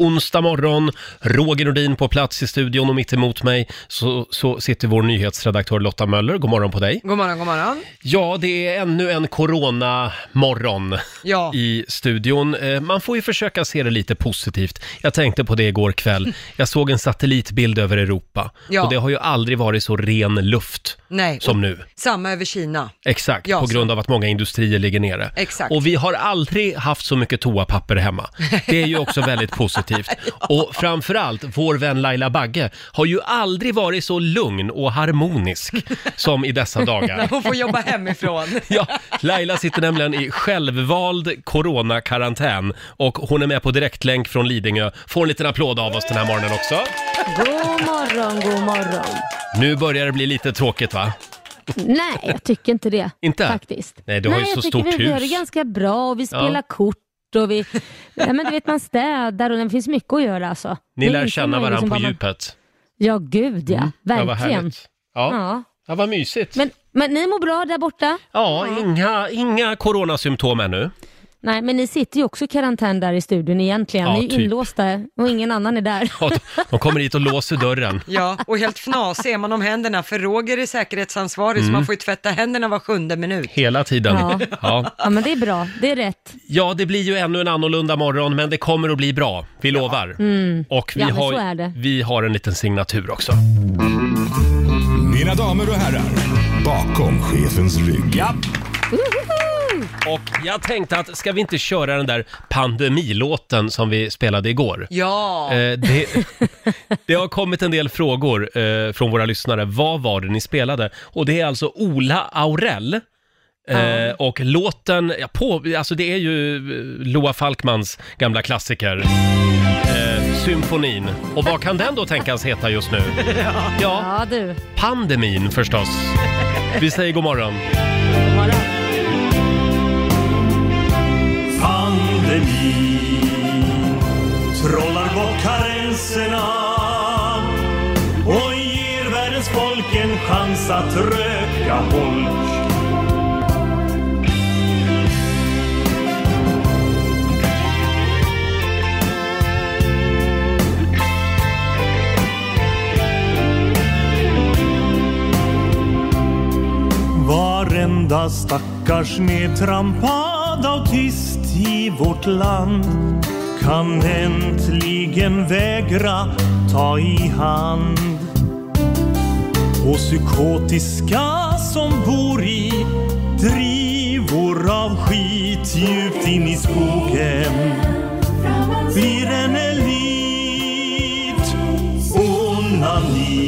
Onsdag morgon, Roger Nordin på plats i studion och mitt emot mig så, så sitter vår nyhetsredaktör Lotta Möller. God morgon på dig. God morgon, god morgon. Ja, det är ännu en coronamorgon Ja. i studion. Eh, Man får ju försöka se det lite positivt. Jag tänkte på det igår kväll. Jag såg en satellitbild över Europa Ja. och det har ju aldrig varit så ren luft Nej, som och nu. samma över Kina. Exakt, Ja, på så- grund av att många industrier ligger nere. Exakt. Och vi har aldrig haft så mycket toapapper hemma. Det är ju också väldigt positivt. Och framförallt, vår vän Laila Bagge har ju aldrig varit så lugn och harmonisk som i dessa dagar. Hon får jobba hemifrån. Ja, Laila sitter nämligen i självvald coronakarantän och hon är med på direktlänk från Lidingö. Får en liten applåd av oss den här morgonen också. God morgon, god morgon. Nu börjar det bli lite tråkigt va? Nej, jag tycker inte det. Inte? Faktiskt. Nej, du har ju Nej, så jag tycker stort vi gör det hus. ganska bra och vi spelar Ja. kort och vi... Ja, men du vet, man städar och det finns mycket att göra alltså. Ni lär känna varandra liksom på bara- djupet. Ja, gud ja. Ja, vad Verkligen. Ja. Ja. ja, vad mysigt. Men, men ni mår bra där borta? Ja, inga, inga coronasymptom ännu. Nej, men ni sitter ju också i karantän där i studion egentligen. Ja, ni är typ. inlåsta och ingen annan är där. Ja, de- kommer hit och låser dörren. Ja, och helt fnasig är man om händerna, för Roger är säkerhetsansvarig Mm. så man får ju tvätta händerna var sjunde minut. Hela tiden. Ja. Ja. Ja, men det är bra. Det är rätt. ja, det blir ju ännu en annorlunda morgon, men det kommer att bli bra. Vi lovar. Och vi, Ja, har, så är det. vi har en liten signatur också. Mina damer och herrar, bakom chefens rygg. Och jag tänkte att, ska vi inte köra den där pandemilåten som vi spelade igår? Ja, Eh, det, det har kommit en del frågor eh, från våra lyssnare. Vad var det ni spelade? Och det är alltså Ola Aurell. Eh, och låten, ja, på, alltså det är ju eh, Loa Falkmans gamla klassiker. Eh, symfonin. Och vad kan den då tänkas heta just nu? Ja, Ja, du. pandemin förstås. Vi säger god morgon. Trollar bort karenserna och ger världens folk en chans att röka holk. Varenda stackars nedtrampad autist i vårt land kan äntligen vägra ta i hand. Och psykotiska som bor i drivor av skit djupt in i skogen blir en elit. Onani,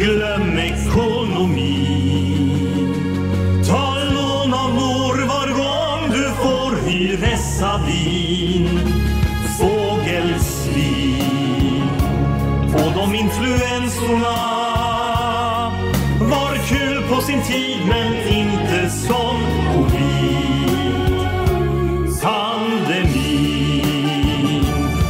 glöm ekonomi. Ta lån av mor var gång du får hyresavin. Rosorna Var kul på sin tid men inte som covid. Pandemin,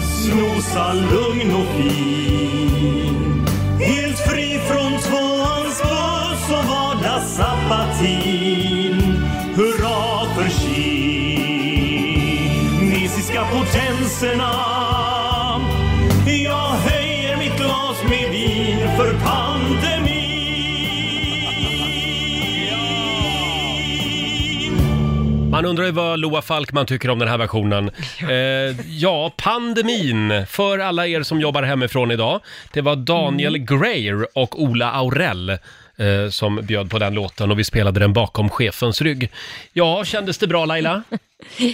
snosa lugn och fin. Helt fri från tvåans buss och vardagsapatin. Hurra för kinesiska potenserna. Man undrar ju vad Loa Falkman tycker om den här versionen. Eh, ja, pandemin för alla er som jobbar hemifrån idag. Det var Daniel Greyer och Ola Aurell eh, som bjöd på den låten och vi spelade den bakom chefens rygg. Ja, kändes det bra Laila?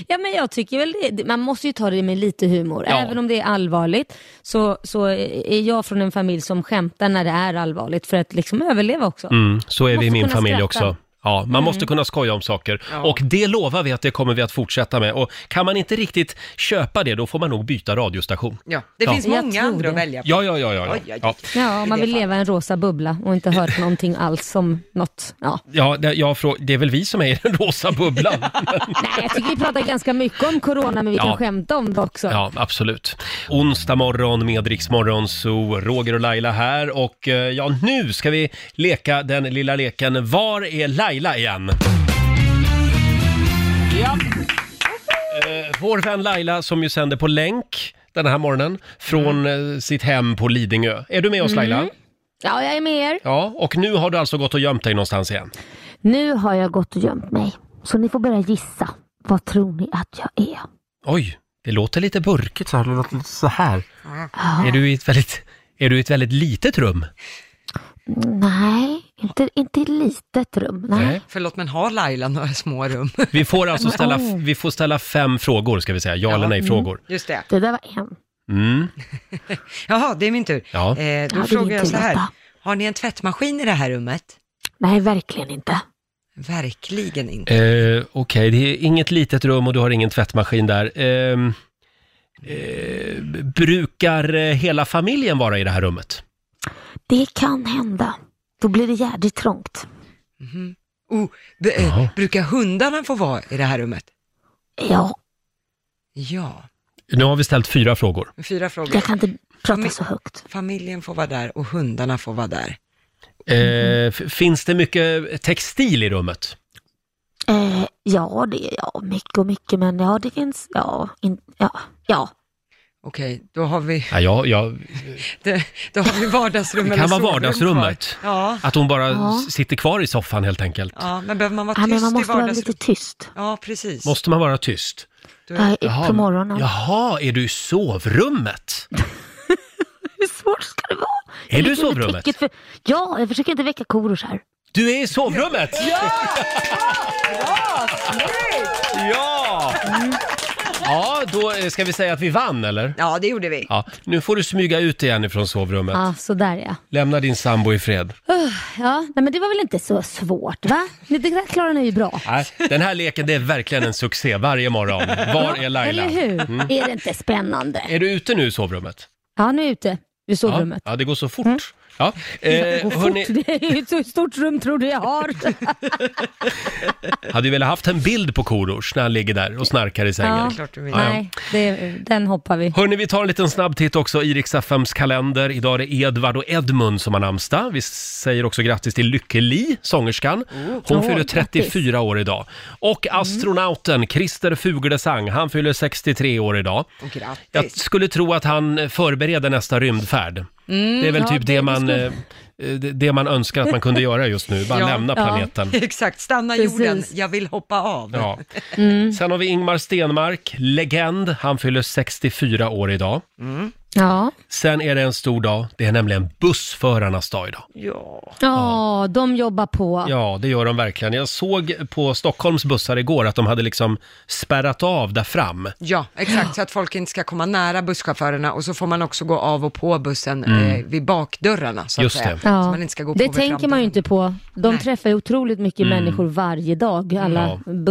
Ja, men jag tycker väl det. Man måste ju ta det med lite humor. Ja. Även om det är allvarligt så, så är jag från en familj som skämtar när det är allvarligt för att liksom överleva också. Mm, så är vi i min familj skratta. också. Ja, man måste kunna skoja om saker. Och det lovar vi att det kommer vi att fortsätta med. Och kan man inte riktigt köpa det, då får man nog byta radiostation. ja. det Ja. finns Jag många tror andra att det. välja på. Ja, ja, ja, ja. Oj, ja. oj, ja. oj. Ja, om man vill leva i en rosa bubbla och inte hört någonting alls om något. Ja. Ja, det, jag frå- det är väl vi som är i den rosa bubblan. Nej, jag tycker vi pratar ganska mycket om corona, men vi Ja. kan skämta om det också. Ja, absolut. Onsdag morgon med Rix Morgon, så Roger och Laila här och eh, ja, nu ska vi leka den lilla leken Var är Laila igen? Ja. Eh, vår vän Laila som ju sänder på länk den här morgonen från eh, sitt hem på Lidingö. Är du med oss Laila? Ja, jag är med er. Ja, och nu har du alltså gått och gömt dig någonstans igen. Nu har jag gått och gömt mig. Så ni får börja gissa. Vad tror ni att jag är? Oj, det låter lite burkigt så här. Det låter lite så här. Är du i ett väldigt, är du i ett väldigt litet rum? Nej, inte, inte i litet rum. Nej. Nej. Förlåt, men har Laila några små rum? Vi får alltså ställa, vi får ställa fem frågor ska vi säga, ja, eller nej-frågor. Just det. Det där var en. Mm. Jaha, det är min tur. Ja. Eh, då Ja, frågar jag så här. Lotta. Har ni en tvättmaskin i det här rummet? Nej, verkligen inte. Verkligen inte. Eh, Okej, det är inget litet rum och du har ingen tvättmaskin där. Ehm, eh, brukar eh, hela familjen vara i det här rummet? Det kan hända. Då blir det jädrigt trångt. Oh, b- eh, brukar hundarna få vara i det här rummet? Ja, Ja. Nu har vi ställt fyra frågor. Fyra frågor. jag kan inte prata Men- så högt. Familjen får vara där och hundarna får vara där. Eh, f- finns det mycket textil i rummet? Eh, ja, det är ja, mycket och mycket, men ja, det finns, ja, in, ja, ja. Okej, då har vi, Ja, jag, jag, det, då har vi vardagsrum det eller kan vara sovrum vardagsrummet. kvar. Ja, Att hon bara Ja. s- sitter kvar i soffan helt enkelt. ja, men behöver man vara ja men man i måste vara vardagsrummet? lite tyst Ja, precis. Måste man vara tyst? Då är- Jaha, på morgonen. Jaha, är du i sovrummet? Hur svårt ska det vara? Är Jag du i ligger under sovrummet? täcket För, ja, jag försöker inte väcka Korosh här. Du är i sovrummet! Ja! Ja! Ja, då eh, ska vi säga att vi vann, eller? Ja, det gjorde vi. Ja, nu får du smyga ut igen ifrån sovrummet. Ja, sådär ja. Lämna din sambo i fred. Ja, nej men det var väl inte så svårt va? Det där klarar ni ju bra. Nej, den här leken det är verkligen en succé varje morgon. Var är Laila? Eller hur? Mm. Är det inte spännande? Är du ute nu i sovrummet? Ja, nu är jag ute Ja, sovrummet. ja det går så fort. Ja. Eh, fort. hörni, Det är ju ett så stort rum tror du jag har. hade ju velat haft en bild på Korosh när han ligger där och snarkar i sängen. Ja. Klart du vill. Ja, ja. Nej, det, den hoppar vi. Hörni, vi tar en liten snabb titt också i Rix FMs kalender. Idag är det Edvard och Edmund som har namnsdag. Vi säger också grattis till Lykke Li, sångerskan. Hon Åh, fyller grattis. 34 år idag. Och astronauten Christer Fuglesang, han fyller 63 år idag. Grattis. Jag skulle tro att han förbereder nästa rymdfärd. Det är väl ja, typ det, det- man, skulle- eh, det, det man önskar att man kunde göra just nu, bara Ja. lämna Ja. planeten. Exakt, stanna Precis. jorden, jag vill hoppa av. Ja. Mm. Sen har vi Ingmar Stenmark, legend. Han fyller 64 år idag. Ja. Sen är det en stor dag. Det är nämligen bussförarnas dag idag. Ja. Ja, de jobbar på. Ja, det gör de verkligen. Jag såg på Stockholms bussar igår att de hade liksom spärrat av där fram. Ja, exakt, så att folk inte ska komma nära busschaufförerna och så får man också gå av och på bussen eh, vid bakdörrarna så Mm. Just att säga. det. Så Ja. man inte ska gå på Det vid tänker man ju framdörren. inte på. De Nej. träffar ju otroligt mycket människor varje dag, alla Mm.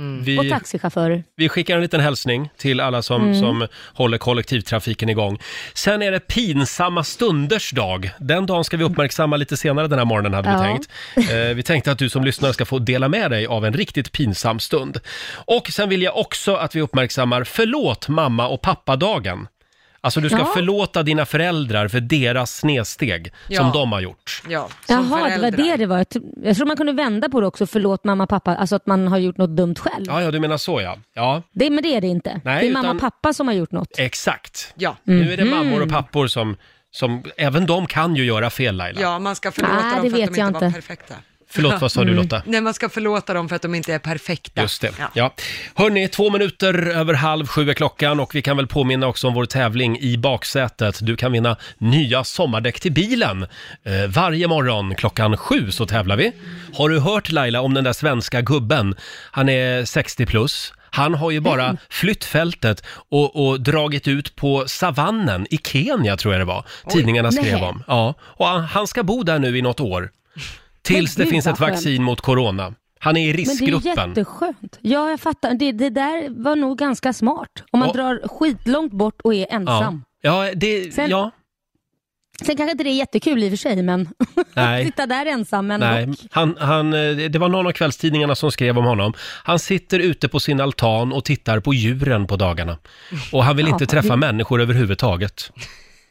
Ja. busschaufförer och Vi, taxichaufförer. vi skickar en liten hälsning till alla som, Mm. som håller kollektivtrafiken igång. Sen är det pinsamma stunders dag. Den dagen ska vi uppmärksamma lite senare den här morgonen hade vi Ja. tänkt. Eh, vi tänkte att du som lyssnar ska få dela med dig av en riktigt pinsam stund. Och sen vill jag också att vi uppmärksammar förlåt mamma och pappadagen. Alltså du ska Ja. förlåta dina föräldrar för deras snedsteg som Ja. de har gjort. Ja, som Jaha, det var föräldrar. det det var. Jag tro- Jag tror man kunde vända på det också, förlåt mamma pappa, alltså att man har gjort något dumt själv. Ja, ja, du menar så ja. Ja, Det, men det är det inte. Nej, det är mamma utan- och pappa som har gjort något. exakt. Ja. Nu är det Mhm. mammor och pappor som, som, även de kan ju göra fel Laila. ja, man ska förlåta Nej, dem det för att de vet inte jag var inte. perfekta. Förlåt, vad sa du Lotta? Nej, man ska förlåta dem för att de inte är perfekta. Just det. Ja. Ja. Hörni, två minuter över halv sju är klockan och vi kan väl påminna också om vår tävling i baksätet. Du kan vinna nya sommardäck till bilen. Eh, varje morgon klockan sju så tävlar vi. Har du hört Laila om den där svenska gubben? Han är 60 plus. Han har ju bara flytt fältet och, och dragit ut på savannen i Kenya tror jag det var. Tidningarna skrev om. Ja, och han, han ska bo där nu i något år. Tills det gud, finns vad ett vaccin mot corona. Han är i Men det är riskgruppen. jätteskönt. Ja, jag fattar. Det, det där var nog ganska smart. Om man Och- drar skitlångt bort och är ensam. Ja, ja, det, Sen- ja, Sen kanske inte det är jättekul i och för sig, men nej. sitta där ensam. Men Nej, dock. han, han, eh, det var någon av kvällstidningarna som skrev om honom. Han sitter ute på sin altan och tittar på djuren på dagarna. Och han vill inte Ja, träffa det- människor överhuvudtaget.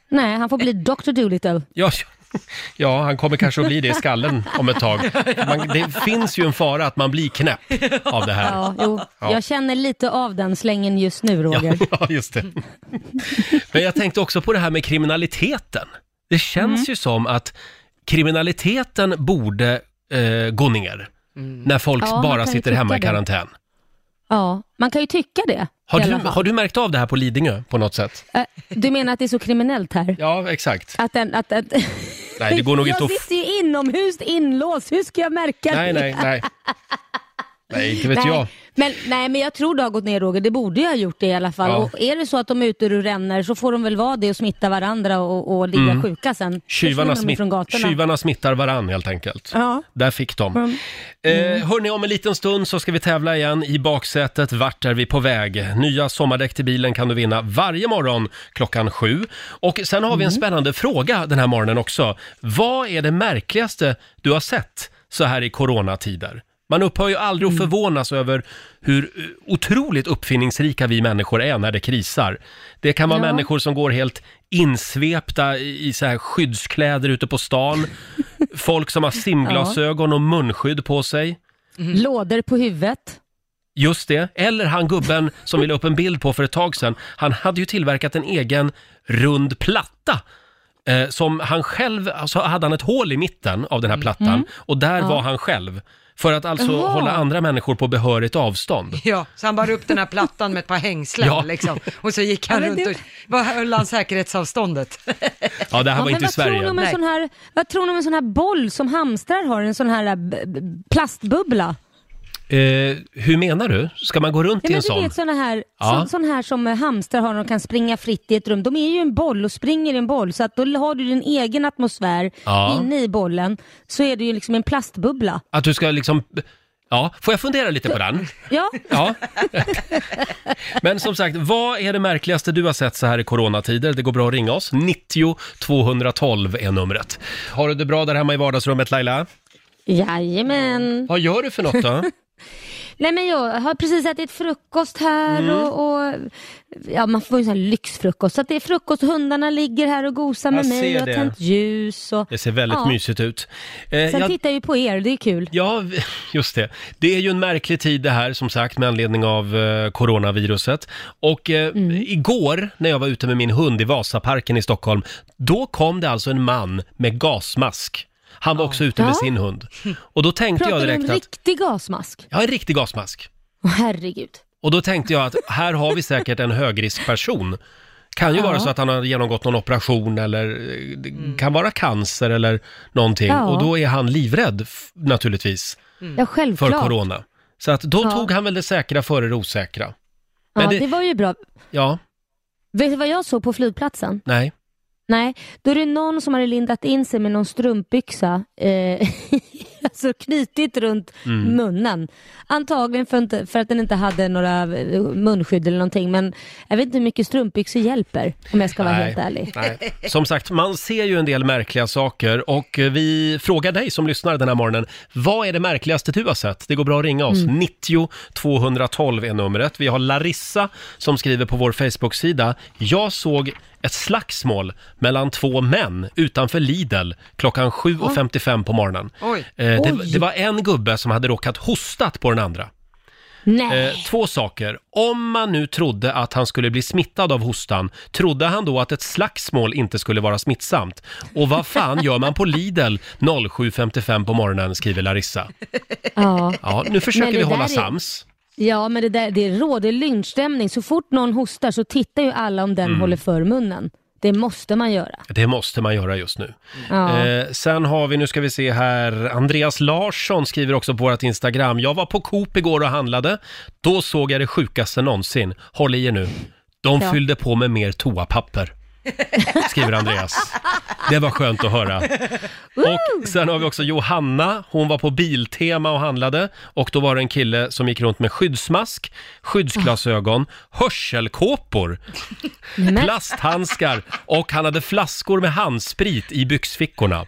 Nej, han får bli Dr. Dolittle. Ja, Ja, han kommer kanske att bli det i skallen om ett tag. Man, det finns ju en fara att man blir knäpp av det här. Ja, jo. Ja. Jag känner lite av den slängen just nu, Roger. Ja, just det. Men jag tänkte också på det här med kriminaliteten. Det känns Mm. ju som att kriminaliteten borde eh, gå ner när folk Ja, man bara kan ju sitter hemma i tycka det. karantän. Ja, man kan ju tycka det. Har du, har du märkt av det här på Lidingö på något sätt? Eh, Du menar att det är så kriminellt här? Ja, exakt. Att den, att, att... Nej, det går nog jag inte att... f- sitter ju inomhus inlåst, hur ska jag märka Nej, det? nej, nej. Nej, inte vet nej. jag. Men, nej, men jag tror det har gått ner Roger, det borde ju ha gjort det i alla fall. Ja. Och är det så att de är ute och ränner så får de väl vara det och smitta varandra och, och ligga sjuka sen. Mm. Tjuvarna, smitt, tjuvarna smittar varann helt enkelt. Ja. Där fick de. Mm. Eh, hörni, om en liten stund så ska vi tävla igen i baksätet. Vart är vi på väg? Nya sommardäck till bilen kan du vinna varje morgon klockan sju. Och sen har vi Mm. en spännande fråga den här morgonen också. Vad är det märkligaste du har sett så här i coronatider? Man upphör ju aldrig att Mm. förvånas över hur eh, otroligt uppfinningsrika vi människor är när det krisar. Det kan vara Ja. människor som går helt insvepta i i så här skyddskläder ute på stan. Folk som har simglasögon och munskydd på sig. Lådor på huvudet. Just det. Eller han gubben som vi la upp en bild på för ett tag sedan. Han hade ju tillverkat en egen rund platta. Eh, som han själv, alltså hade han ett hål i mitten av den här plattan och där var han själv. För att alltså Jaha. hålla andra människor på behörigt avstånd. Ja, så han bar upp den här plattan med ett par hängslen Ja. liksom. Och så gick han Ja, men runt det- och, vad höll han säkerhetsavståndet? Ja, det här var men inte i vad tror ni Sverige. om en Nej. sån här, vad tror ni om en sån här boll som hamstrar har, en sån här b- b- plastbubbla? Eh, hur menar du? Ska man gå runt Ja, i en du sån? vet såna här, Ja. så, sån här som eh, hamstrar har, de kan springa fritt i ett rum. De är ju en boll och springer i en boll, så att då har du din egen atmosfär Ja. inne i bollen. Så är det ju liksom en plastbubbla. Att du ska liksom... Ja, får jag fundera lite på den? Ja, Ja. Men som sagt, vad är det märkligaste du har sett så här i coronatider? Det går bra att ringa oss. 90 212 är numret. Har du det bra där hemma i vardagsrummet Laila? jajamän. Vad gör du för något då? Nej men jag har precis ätit frukost här Mm. och, och ja man får ju sån här lyxfrukost. Så att det är frukost, hundarna ligger här och gosar med Jag mig, jag har tänt ljus och Det ser väldigt Ja. mysigt ut. Eh, sen jag- tittar jag ju på er, det är kul. Ja, just det. Det är ju en märklig tid det här som sagt med anledning av eh, coronaviruset. Och eh, igår när jag var ute med min hund i Vasaparken i Stockholm, då kom det alltså en man med gasmask. Han var också ute med Ja. sin hund. Och då tänkte Pratar jag du om direkt att, riktig gasmask? ja en riktig gasmask. Åh herregud. Och då tänkte jag att här har vi säkert en högriskperson. Kan ju Ja. vara så att han har genomgått någon operation eller eh, det kan vara cancer eller någonting. Ja. Och då är han livrädd f- naturligtvis Ja för självklart. corona. Så att då Ja. tog han väl det säkra före det osäkra. Men ja, det- det... var ju bra. Ja, Vet du vad jag såg på flygplatsen? nej. Nej, då är det någon som hade lindat in sig med någon strumpbyxa, eh, alltså knutit runt Mm. munnen. Antagligen för, inte, för att den inte hade några eh, munskydd eller någonting, men jag vet inte hur mycket strumpbyxor hjälper om jag ska vara nej. helt ärlig. nej. Som sagt, man ser ju en del märkliga saker och eh, vi frågar dig som lyssnar den här morgonen. Vad är det märkligaste du har sett? Det går bra att ringa oss. Mm. 90 212 är numret. Vi har Larissa som skriver på vår Facebook-sida. Jag såg ett slagsmål mellan två män utanför Lidl klockan 7.55 på morgonen. Oj. Eh, det, Oj. det var en gubbe som hade råkat hostat på den andra. Nej, Eh, två saker. Om man nu trodde att han skulle bli smittad av hostan, trodde han då att ett slagsmål inte skulle vara smittsamt? Och vad fan gör man på Lidl 07.55 på morgonen, skriver Larissa. ja. Ja, nu försöker Men vi hålla där är- sams. Ja, men det, där, det råder lynchstämning. Så fort någon hostar så tittar ju alla om den Mm. håller för munnen. Det måste man göra. Det måste man göra just nu. Ja. Eh, sen har vi, nu ska vi se här, Andreas Larsson skriver också på vårt Instagram. Jag var på Coop igår och handlade. Då såg jag det sjukaste någonsin. Håll i er nu. De Ja. fyllde på med mer toapapper. Skriver Andreas. Det var skönt att höra. Och sen har vi också Johanna. Hon var på Biltema och handlade. Och då var det en kille som gick runt med skyddsmask, skyddsglasögon, hörselkåpor, plasthandskar och han hade flaskor med handsprit i byxfickorna.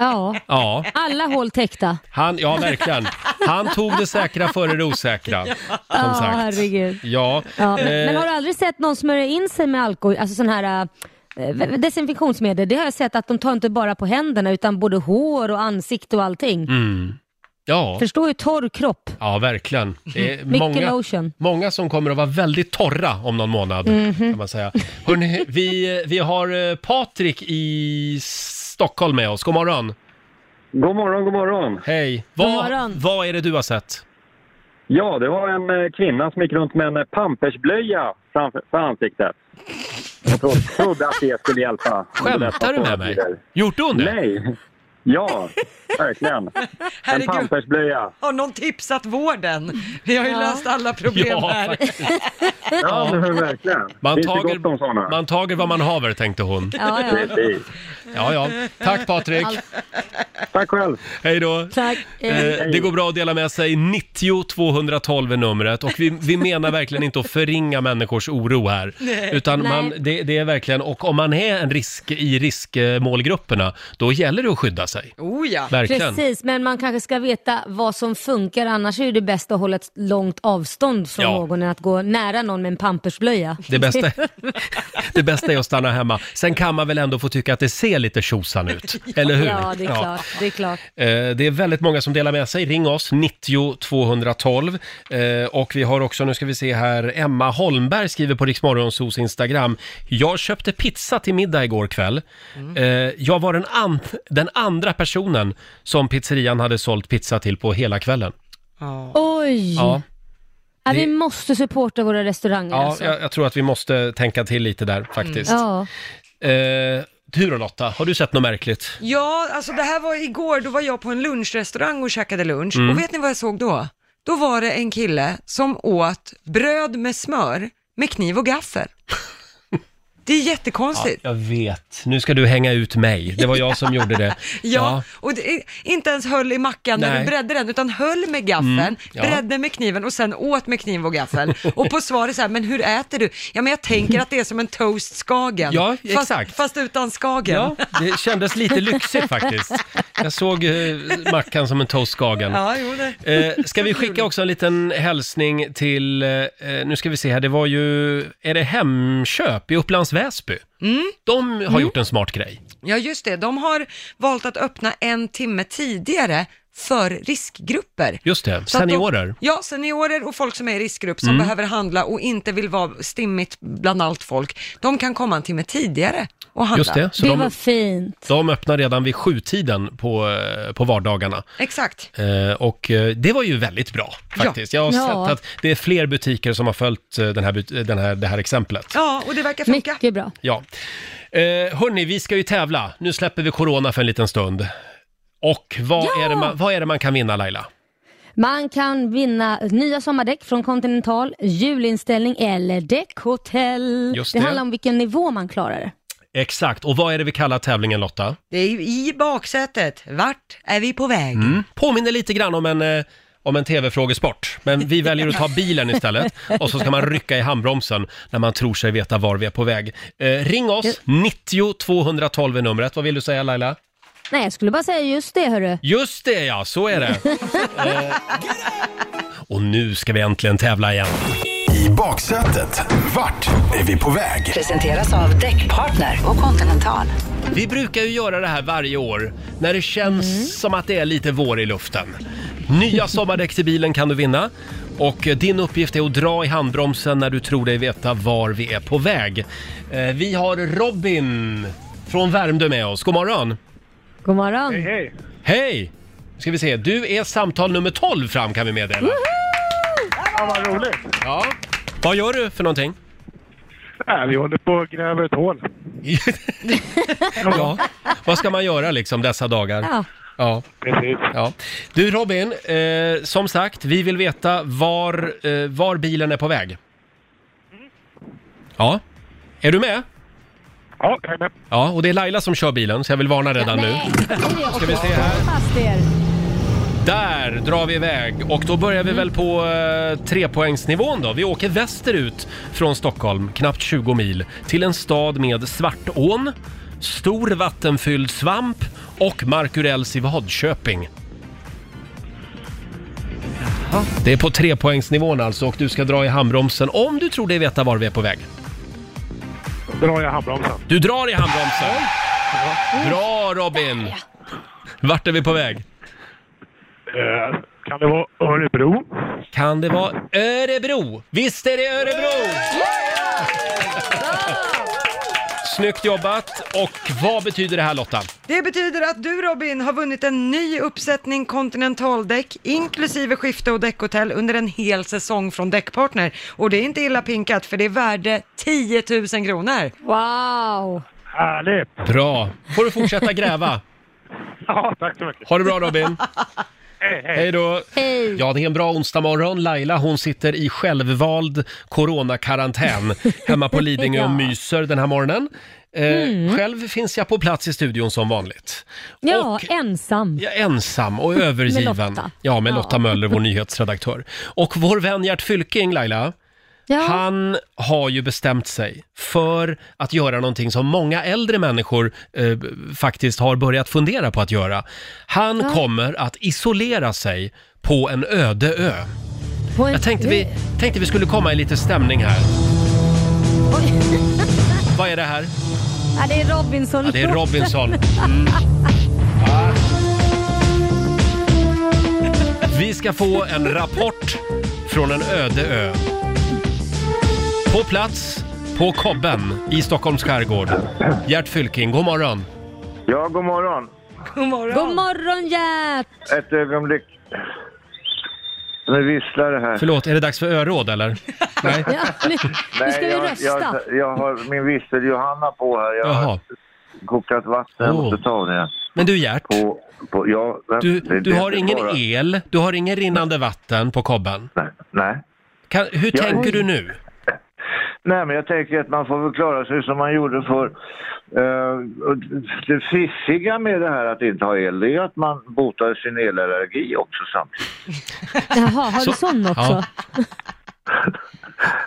Ja, Ja, alla hål täckta. han, ja verkligen. Han tog det säkra före det osäkra. Som Ja, sagt. herregud. Ja, Ja, men, eh, men har du aldrig sett någon smörja in sig med alkohol, alltså sån här, eh, desinfektionsmedel. Det har jag sett att de tar inte bara på händerna utan både hår och ansikte och allting. Mm. Ja. Förstå hur torr kropp. ja, verkligen. Det är många, lotion. många som kommer att vara väldigt torra om någon månad, Mhm. kan man säga. Hörrni, vi, vi har eh, Patrik i Stockholm med oss. God morgon. God morgon, god morgon. Hej. God Vad, morgon. vad är det du har sett? Ja, det var en eh, kvinna som gick runt med en eh, pampersblöja framför för ansiktet. Jag trodde, trodde att det skulle hjälpa. Skämtar du med mig? Gjorde hon det? Nej. Ja, verkligen. En pampersblöja. Har någon tipsat vården? Vi har ju Ja. löst alla problem Ja, här. Ja, men verkligen. Man Finns det tager, gott om sådana? man tager vad man haver, tänkte hon. Ja, ja. Precis. Ja, ja. Tack Patrik. Tack själv. Hej då. Tack. Eh, Eh, det går bra att dela med sig. 90 212 är numret och vi, vi menar verkligen inte att förringa människors oro här. Utan man, Nej. det, det är verkligen, och om man är en risk i riskmålgrupperna, då gäller det att skydda sig. Oh ja. Verkligen. Precis, men man kanske ska veta vad som funkar. Annars är det bäst att hålla ett långt avstånd från Ja. någon än att gå nära någon med en pampersblöja. Det bästa, det bästa är att stanna hemma. Sen kan man väl ändå få tycka att det ser lite tjosan ut, eller hur? Ja, det är klart. Det är klart. Eh, Det är väldigt många som delar med sig. Ring oss, 90 212. Eh, Och vi har också, nu ska vi se här, Emma Holmberg skriver på Riksmorgonsos Instagram. Jag köpte pizza till middag igår kväll. Eh, Jag var den, an- den andra personen som pizzerian hade sålt pizza till på hela kvällen. Oj! Ja, Ja, vi måste supporta våra restauranger ja alltså. jag, jag tror att vi måste tänka till lite där faktiskt. Ja. Eh, du då Lotta, har du sett något märkligt? Ja, alltså det här var igår, då var jag på en lunchrestaurang och käkade lunch. Mm. Och vet ni vad jag såg då? Då var det en kille som åt bröd med smör med kniv och gaffel. Det är jättekonstigt. Jag vet, nu ska du hänga ut mig. Det var jag som gjorde det. Ja, och det, är- inte ens höll i mackan när Nej. du bredde den, utan höll med gaffeln, ja. bredde med kniven och sen åt med kniv och gaffel. Och på svaret så här, men hur äter du? Ja, men jag tänker att det är som en toast-skagen. Ja, fast, exakt. Fast utan skagen. Ja, det kändes lite lyxigt faktiskt. Jag såg eh, mackan som en toastskagen. Ja, jo det. Eh, ska vi skicka också en liten hälsning till, eh, nu ska vi se här, det var ju, är det Hemköp i Upplands Väsby? Mm. De har gjort en smart grej. Ja, just det. De har valt att öppna en timme tidigare för riskgrupper. Just det, Så att seniorer. Mm. De, ja, seniorer och folk som är i riskgrupp som behöver handla och inte vill vara stimmigt bland allt folk. De kan komma en timme tidigare och handla. Just det, så Det var de, fint. de öppnar redan vid sjutiden på, eh, på vardagarna. Exakt. Eh, och eh, det var ju väldigt bra faktiskt. Jag har Ja. sett att det är fler butiker som har följt eh, den här, but- den här, det här exemplet. Ja, och det verkar funka. Mycket bra. Ja. Eh, hörni, vi ska ju tävla. Nu släpper vi corona för en liten stund. Och vad, Ja! är, det man, vad är det man kan vinna Laila? Man kan vinna nya sommardäck från Continental, julinställning eller däckhotell. Just det. det. handlar om vilken nivå man klarar. Exakt, och vad är det vi kallar tävlingen Lotta? Det är ju i baksätet. Vart är vi på väg? Mm. Påminner lite grann om en, eh, om en tv-frågesport, men vi väljer att ta bilen istället och så ska man rycka i handbromsen när man tror sig veta var vi är på väg. Eh, ring oss, 90 212 är numret. Vad vill du säga Laila? Nej, jag skulle bara säga just det hörru. Just det ja, så är det. eh, och nu ska vi äntligen tävla igen. I baksätet, vart är vi på väg? Presenteras av Däckpartner och Continental. Vi brukar ju göra det här varje år när det känns som att det är lite vår i luften. Nya sommardäck till bilen kan du vinna. Och eh, din uppgift är att dra i handbromsen när du tror dig veta var vi är på väg. Eh, Vi har Robin från Värmdö med oss. God morgon! God morgon. Hej. Hej! Ska vi se, du är samtal nummer 12 fram kan vi meddela. Ja, vad roligt. Ja. Vad gör du för någonting? Ja, vi håller på och gräver ett hål. ja. Vad ska man göra liksom dessa dagar? Ja. Ja. Precis. Ja. Du Robin, eh, som sagt, vi vill veta var, eh, var bilen är på väg. Ja. Är du med? Ja, jag är med. Ja, och det är Laila som kör bilen, så jag vill varna redan nu. Ska vi se här. Fast er. Där drar vi iväg och då börjar vi väl på eh, trepoängsnivån då. Vi åker västerut från Stockholm, knappt 20 mil, till en stad med Svartån, stor vattenfylld svamp och Markurells i Vadköping. Det är på trepoängsnivån alltså och du ska dra i handbromsen om du tror dig veta var vi är på väg. Drar jag handbromsen. Du drar i handbromsen. Bra Robin! Vart är vi på väg? Eh, kan det vara Örebro? Kan det vara Örebro? Visst är det Örebro! Snyggt jobbat! Och vad betyder det här Lotta? Det betyder att du Robin har vunnit en ny uppsättning Continentaldäck inklusive skifte och däckhotell under en hel säsong från Däckpartner. Och det är inte illa pinkat för det är värde 10 000 kronor. Wow! Härligt! Bra! Får du fortsätta gräva. Ja, tack så mycket. Ha det bra Robin! Hej, hej. Hej då! Hej! Ja, det är en bra onsdag morgon. Laila hon sitter i självvald coronakarantän hemma på Lidingö och Ja. myser den här morgonen. Eh, Själv finns jag på plats i studion som vanligt. Ja, Och ensam. jag är ensam och övergiven. Med Lotta. Ja, med Ja. Lotta Möller, vår nyhetsredaktör. Och vår vän Gert Fylking, Laila, Ja. han har ju bestämt sig för att göra någonting som många äldre människor eh, faktiskt har börjat fundera på att göra. Han Ja. kommer att isolera sig på en öde ö. På en- Jag tänkte vi, tänkte vi skulle komma i lite stämning här. Oj. Vad är det här? Ja, det är Robinson. Ja, det är Robinson. Mm. Ja. Vi ska få en rapport från en öde ö. På plats på Kobben i Stockholms skärgård. Gert Fylking, god morgon. Ja, god morgon. God morgon. God morgon Gert! Ett ögonblick. Nu visslar det här. Förlåt, är det dags för öråd eller? Nej? Ja, nu, nu ska vi jag, rösta. Jag, jag har min vissel-Johanna på här. Jag har Jaha. kokat vatten. Jag måste ta det. Men du Gert, På, på, ja, du, det- du det- har det ingen bara- el, du har ingen rinnande vatten på Kobben. Nej, nej. Kan, hur tänker du nu? Nej, men jag tänker att man får väl klara sig som man gjorde för Det fiffiga med det här att inte ha el, det är att man botar sin elallergi också samtidigt. Jaha, har du sån också? Ja.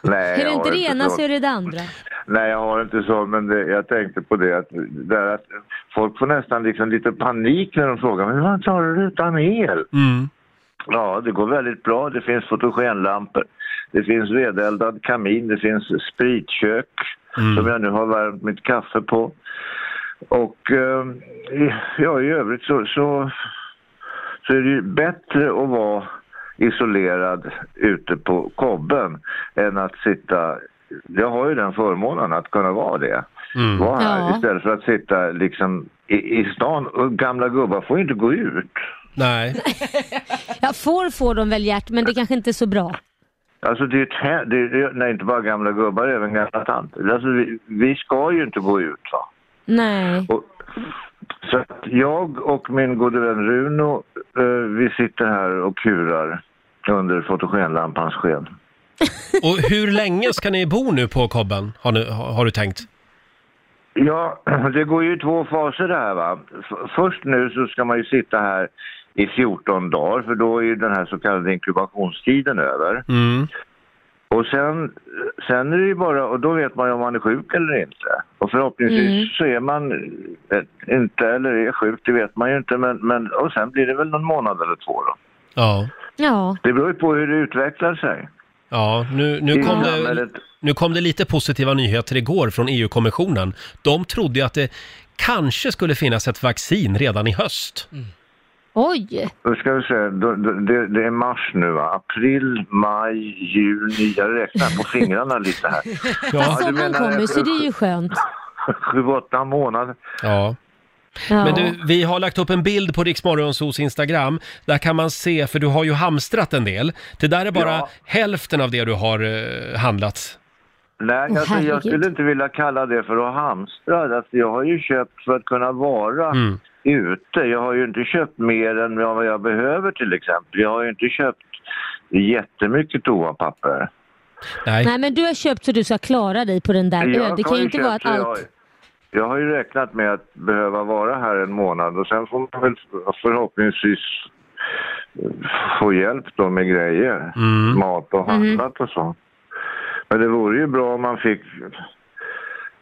Nej, Är det inte det ena så. så är det det andra. Nej, jag har inte så, men det, jag tänkte på det att, där att folk får nästan liksom lite panik när de frågar men hur klarar du utan el? Mm. Ja, det går väldigt bra. Det finns fotogenlampor, det finns vedeldad kamin, det finns spritkök Mm. som jag nu har värmt mitt kaffe på. Och eh, i- ja, i övrigt så, så, så är det ju bättre att vara isolerad ute på kobben än att sitta... Jag har ju den förmånen att kunna vara det. Mm. Vara här Ja. istället för att sitta liksom i, i stan. Och gamla gubbar får ju inte gå ut. Nej. Ja, får får de väl Gert, men det kanske inte är så bra. Alltså det är, ett, det är nej, inte bara gamla gubbar, även gamla tanter. Alltså vi, vi ska ju inte gå ut va. Nej. Och, så att jag och min gode vän Runo, eh, vi sitter här och kurar under fotogenlampans sken. Och hur länge ska ni bo nu på Kobben, har, ni, har, har du tänkt? Ja, det går ju i två faser det här va. F- först nu så ska man ju sitta här i 14 dagar för då är ju den här så kallade inkubationstiden över. Mm. Och sen, sen är det ju bara, och då vet man ju om man är sjuk eller inte. Och förhoppningsvis Mm. så är man eh, inte eller är sjuk, det vet man ju inte. Men, men, och sen blir det väl någon månad eller två då. Ja. Ja. Det beror ju på hur det utvecklar sig. Ja, nu, nu, kom det, nu kom det lite positiva nyheter igår från EU-kommissionen. De trodde ju att det kanske skulle finnas ett vaccin redan i höst. Oj! Då ska vi se, det, det är mars nu va? April, maj, juni. Jag räknar på fingrarna lite här. Ja. du Sommaren menar- kommer så det är ju skönt. Sju, åtta månader. Ja. Ja. Men du, vi har lagt upp en bild på Riksmorgonsos Instagram. Där kan man se, för du har ju hamstrat en del. Det där är bara Ja. hälften av det du har eh, handlat. Nej, Åh, alltså, jag skulle inte vilja kalla det för att hamstra. Alltså, jag har ju köpt för att kunna vara Mm. Ute. Jag har ju inte köpt mer än vad jag behöver till exempel. Jag har ju inte köpt jättemycket toapapper. Nej. Nej men du har köpt så du ska klara dig på den där Jag ön. Det har kan ju inte vara att allt... Jag, jag har ju räknat med att behöva vara här en månad och sen får man väl förhoppningsvis få hjälp då med grejer. Mm. Mat och handlat och så. Men det vore ju bra om man fick...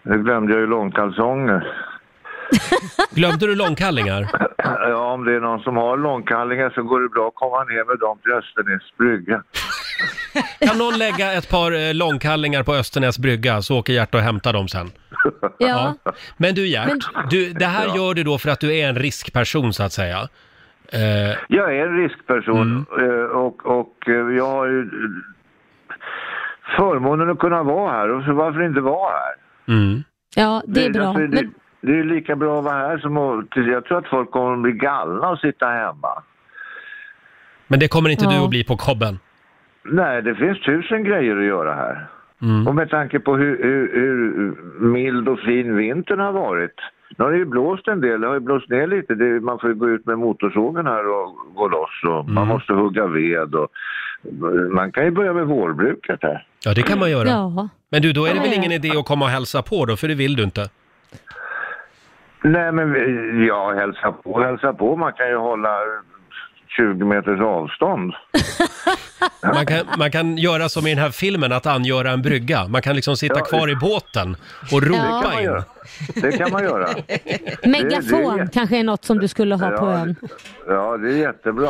Nu glömde jag ju långkalsonger. Glömde du långkallingar? Ja, om det är någon som har långkallingar så går det bra att komma ner med dem till Östernäs brygga. Kan någon lägga ett par eh, långkallingar på Östernäs brygga så åker Gert och hämtar dem sen. Ja. Men du Gert, du, det här gör du då för att du är en riskperson så att säga. Eh, Jag är en riskperson eh, och, och eh, jag har ju eh, förmånen att kunna vara här och så varför inte vara här? mm. ja, det är bra. alltså, det, Men, det är lika bra att vara här som att, jag tror att folk kommer att bli galna och sitta hemma. Men det kommer inte du Ja. att bli på kobben. Nej, det finns tusen grejer att göra här. Mm. Och med tanke på hur, hur, hur mild och fin vintern har varit. Nu har det ju blåst en del, det har ju blåst ner lite. Det, man får ju gå ut med motorsågen här och gå loss och Mm. man måste hugga ved och man kan ju börja med vårbruket här. Ja, det kan man göra. ja. Men du, då är det väl ingen idé att komma och hälsa på då, för det vill du inte? Nej men ja, hälsa på, hälsa på. Man kan ju hålla 20 meters avstånd. Man kan, man kan göra som i den här filmen, att angöra en brygga. Man kan liksom sitta Ja. kvar i båten och ropa man in. göra. Det kan man göra. Megafon det- kanske är något som du skulle ha på ön. Ja, det är jättebra.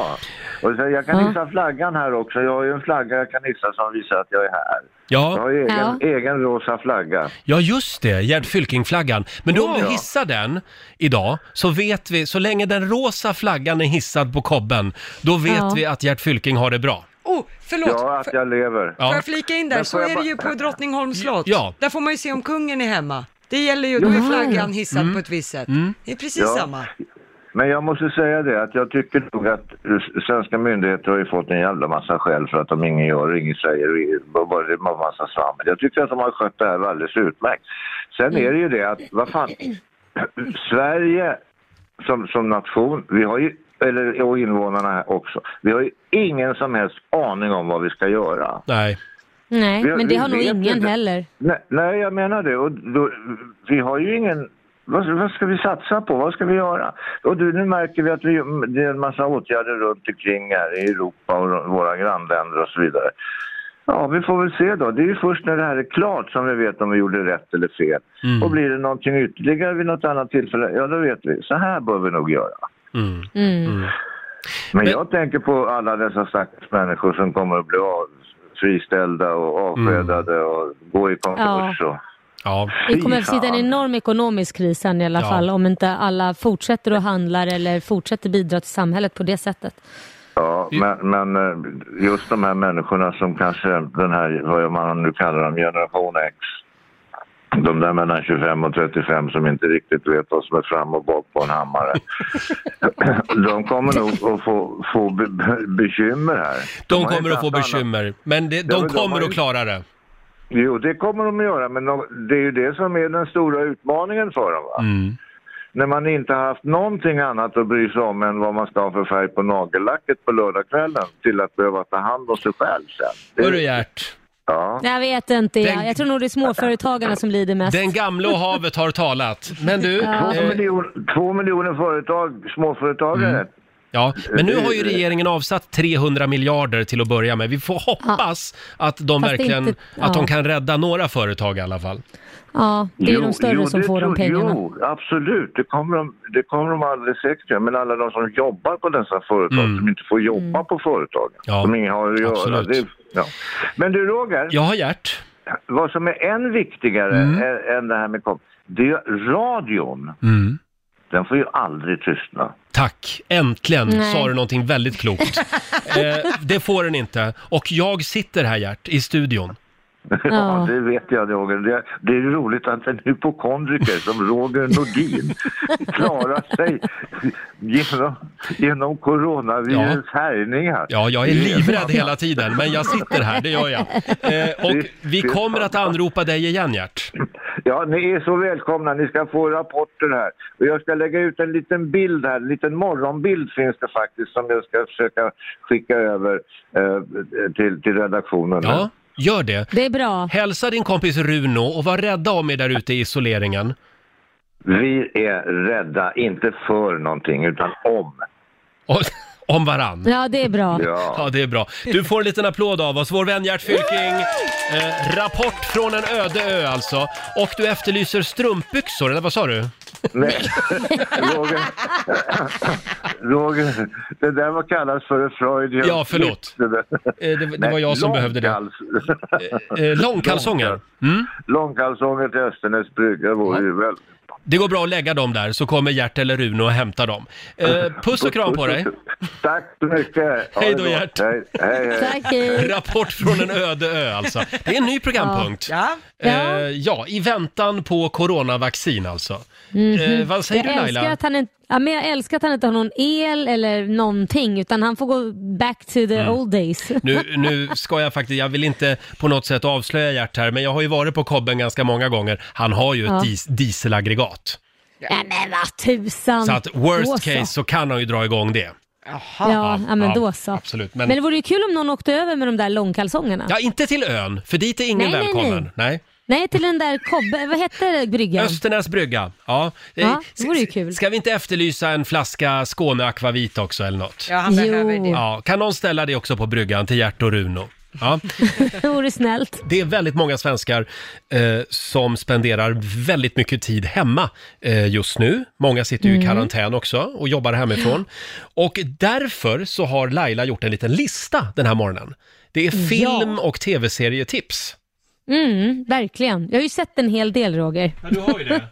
Och så jag kan Ja. hissa flaggan här också. Jag har ju en flagga jag kan hissa som visar att jag är här. Jag Ja, har egen, Ja. egen rosa flagga. ja just det, Gerd Fylking-flaggan. Men då om du Ja. hissar den idag, så vet vi, så länge den rosa flaggan är hissad på kobben, då vet Ja. vi att Gert Fylking har det bra. Oh, förlåt. Ja, att jag lever. Ja. Får jag flika in där, Men så får jag är det bara- ju på Drottningholms slott. Ja. Där får man ju se om kungen är hemma. Det gäller ju, då är flaggan hissad Mm. på ett visst sätt. Det är precis Ja. samma. Men jag måste säga det att jag tycker nog att svenska myndigheter har ju fått en jävla massa skäll för att de ingen gör och ingen säger och bara det är en massa svammel. Jag tycker att de har skött det här alldeles utmärkt. Sen är det ju det att, vad fan, Sverige som, som nation, vi har ju, eller och invånarna också, vi har ju ingen som helst aning om vad vi ska göra. Nej. Nej, Vi- men det har nog ingen inte. heller. Nej, nej, jag menar det. Och då, vi har ju ingen... Vad, vad ska vi satsa på? Vad ska vi göra? Och du, nu märker vi att vi, det är en massa åtgärder runt omkring här i Europa och våra grannländer och så vidare. Ja, vi får väl se då. Det är ju först när det här är klart som vi vet om vi gjorde rätt eller fel. Mm. Och blir det någonting ytterligare vid något annat tillfälle, ja då vet vi. Så här bör vi nog göra. Mm. Mm. Men, Men- jag tänker på alla dessa stackars människor som kommer att bli av, friställda och avskedade och gå i konkurs. Och, Ja. Det kommer att sitta en enorm ekonomisk kris sen i alla Ja. fall om inte alla fortsätter att handla eller fortsätter bidra till samhället på det sättet. Ja, men, men eh, just de här människorna som kanske den här, vad man nu kallar dem, generation X. De där mellan 25 och 35 som inte riktigt vet vad som är fram och bak på en hammare. de kommer nog att få, få be, be, bekymmer här. De har kommer att få annat- bekymmer, men det, Ja, de men de kommer har ju- att klara det. Jo, det kommer de att göra, men de, det är ju det som är den stora utmaningen för dem. Va? Mm. När man inte har haft någonting annat att bry sig om än vad man ska ha för färg på nagellacket på lördagskvällen till att behöva ta hand om sig själv sen. Hörru Gert, Ja. Jag vet inte, Den- jag, tror nog det är småföretagarna som lider mest. den gamla och havet har talat. Men du, Ja. Två, eh, miljon, två miljoner företag, småföretagare. ja, men nu har ju regeringen avsatt 300 miljarder till att börja med. Vi får hoppas att de Fast verkligen, inte- att de ja. kan rädda några företag i alla fall. Ja, det är de större som det får de pengarna. Jo, absolut. Det kommer, de, det kommer de alldeles säkert göra. Men alla de som jobbar på dessa företag, Mm. som inte får jobba Mm. på företagen, Ja, som ingen har att göra. absolut. Det, ja. Men du Roger, Ja, Gert. vad som är än viktigare Mm. än, än det här med kom, det är ju radion. Mm. Den får ju aldrig tystna. Tack, äntligen Nej. sa du någonting väldigt klokt. eh, det får den inte. Och jag sitter här Gert, i studion. Ja, Ja. det vet jag Roger. Det, det är roligt att en hypokondriker som Roger Nordin klarar sig genom, genom coronavirus härjningar. Ja, jag är livrädd hela tiden, men jag sitter här, det gör jag. Eh, och vi kommer att anropa dig igen Gert. Ja, ni är så välkomna. Ni ska få rapporter här. Och jag ska lägga ut en liten bild här. En liten morgonbild finns det faktiskt som jag ska försöka skicka över eh, till, till redaktionen. Ja, gör det. Det är bra. Hälsa din kompis Runo och var rädda om er där ute i isoleringen. Vi är rädda, inte för någonting, utan om. Och, om varann. Ja, det är bra. Ja. Ja, det är bra. Du får en liten applåd av oss, vår vän Gert Fylking. Eh, rapport från en öde ö alltså. Och du efterlyser strumpbyxor, eller vad sa du? Nej, Roger, Roger, det där var kallas för en Freudian Ja, förlåt. slip, det. Eh, det, var jag som behövde det. Eh, långkalsonger. Mm. Långkalsonger till Östernäs brygga vore ju väl... Det går bra att lägga dem där så kommer Gert eller Rune och hämtar dem. Eh, puss och kram på dig. Tack så mycket. Hej då. Gert. Hej, hej, hej. Tack, hej. Rapport från en öde ö alltså. Det är en ny programpunkt. Ja. Eh, ja, i väntan på coronavaccin alltså. Eh, vad säger Mhm. jag du älskar Laila? att han inte, ja, men jag älskar att han inte har någon el eller någonting utan han får gå back to the Mm. old days. Nu, nu ska jag faktiskt, jag vill inte på något sätt avslöja Gert här, men jag har ju varit på Kobben ganska många gånger. Han har ju ett Ja. dis- dieselaggregat. Ja, men vad tusan. Så att Då worst så. case så kan han ju dra igång det. Ja, ja, men ja, då så. absolut, Men... men- det vore ju kul om någon åkte över med de där långkalsongerna. Ja, inte till ön, för dit är ingen nej, välkommen. nej. nej. Nej, till den där kobbe, vad hette bryggan? Östernäs brygga. Ja, Ja, det Eh, vore ju kul. Ska vi inte efterlysa en flaska Skåne Akvavit också eller något? Ja, han behöver det. Ja, kan någon ställa det också på bryggan till Gert och Runo? Ja. det vore snällt. Det är väldigt många svenskar eh, som spenderar väldigt mycket tid hemma eh, just nu. Många sitter ju i karantän också och jobbar hemifrån. Och därför så har Laila gjort en liten lista den här morgonen. Det är film och tv-serietips. Mm, verkligen. Jag har ju sett en hel del Roger. Ja, du har ju det.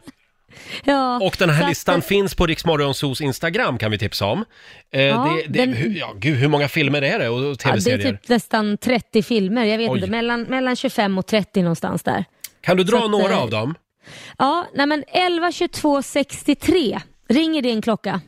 Ja, Och den här så att- listan finns på Riksmorgonsos Instagram kan vi tipsa om. Eh, Ja, det, det, den- hur, ja, gud, hur många filmer är det och, och Ja, det tv-serier? är typ nästan 30 filmer. Jag vet Oj. inte, mellan, mellan 25 och 30 någonstans där. Kan du dra så att, några eh, av dem? Ja, nej men 11, 22, 63. Ringer en klocka?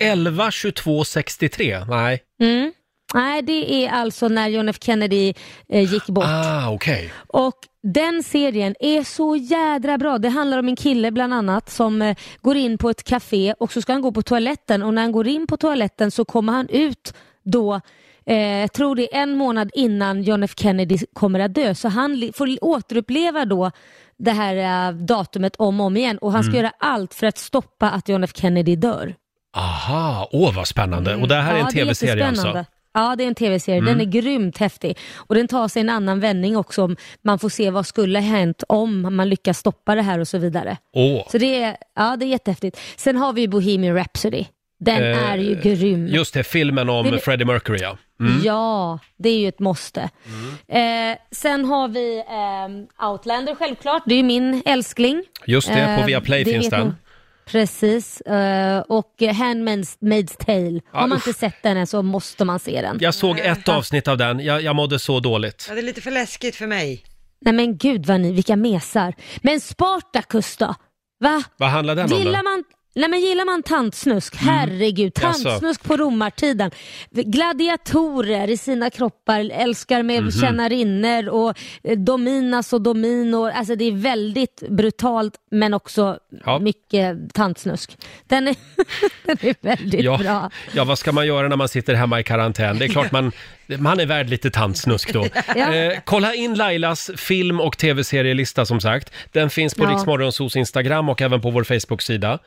11, 22, 63? Nej. Mm. Nej, det är alltså när John F Kennedy eh, gick bort. Ah, okej. Och den serien är så jädra bra. Det handlar om en kille bland annat som eh, går in på ett café och så ska han gå på toaletten och när han går in på toaletten så kommer han ut då Eh, jag tror det är en månad innan John F Kennedy kommer att dö. Så han får återuppleva då det här eh, datumet om och om igen och han ska göra allt för att stoppa att John F Kennedy dör. Aha, åh vad spännande. Och det här är en Ja, tv-serie alltså? Ja, det är en tv-serie. Den är grymt häftig. Och den tar sig en annan vändning också. om Man får se vad skulle ha hänt om man lyckas stoppa det här och så vidare. Åh. Så det är, ja, det är jättehäftigt. Sen har vi Bohemian Rhapsody. Den Eh, är ju grym. Just det, filmen om är- Freddie Mercury ja. Mm. Ja, det är ju ett måste. Eh, sen har vi ehm, Outlander självklart. Det är ju min älskling. Just det, på Eh, Viaplay det finns den. nog- Precis. Eh, och Handmaid's Maid's Tale. Har man inte sett den än så måste man se den. Jag såg ett avsnitt av den, jag, jag mådde så dåligt. Ja, det är lite för läskigt för mig. Nej men gud vad ni, vilka mesar. Men Spartacus då? Va? Vad handlar den om Gillar då? Mm. man, nej men gillar man tantsnusk? Herregud, Jaså? tantsnusk på romartiden. Gladiatorer i sina kroppar, älskar med Mhm. tjänarinnor och eh, dominas och dominor. Alltså det är väldigt brutalt men också Ja. mycket tantsnusk. Den är, den är väldigt Ja, bra. ja, vad ska man göra när man sitter hemma i karantän? Det är klart man, man är värd lite tantsnusk då. Ja. Eh, kolla in Lailas film och tv-serielista som sagt. Den finns på Ja. Riksmorgonsos Instagram och även på vår Facebook-sida.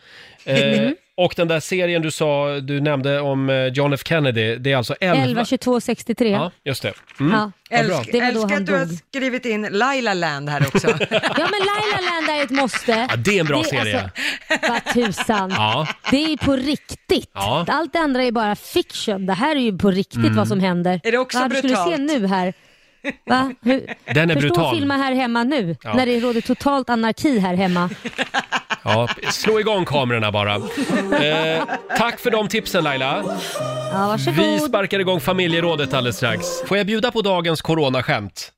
Eh, Mm. och den där serien du sa, du nämnde om eh, John F Kennedy, det är alltså 11... 11, 22, 63. Ja, just det. Mm. Ja. Vad bra. Älsk, Det var då älskar han att du har dog. skrivit in Laila Land här också. Ja men Laila Land är ett måste. Ja, det är en bra Det- serie. Alltså, vad tusan. Ja. Det är ju på riktigt. Ja. Allt det andra är bara fiction. Det här är ju på riktigt vad som händer. Är det också Va, du skulle brutalt? se nu här. Va? Hur? Den är Förstå brutal. att filma här hemma nu, Ja. när det råder totalt anarki här hemma. Ja, slå igång kamerorna bara. Eh, tack för de tipsen Laila. Ja, varsågod. Vi sparkar igång familjerådet alldeles strax. Får jag bjuda på dagens coronaskämt?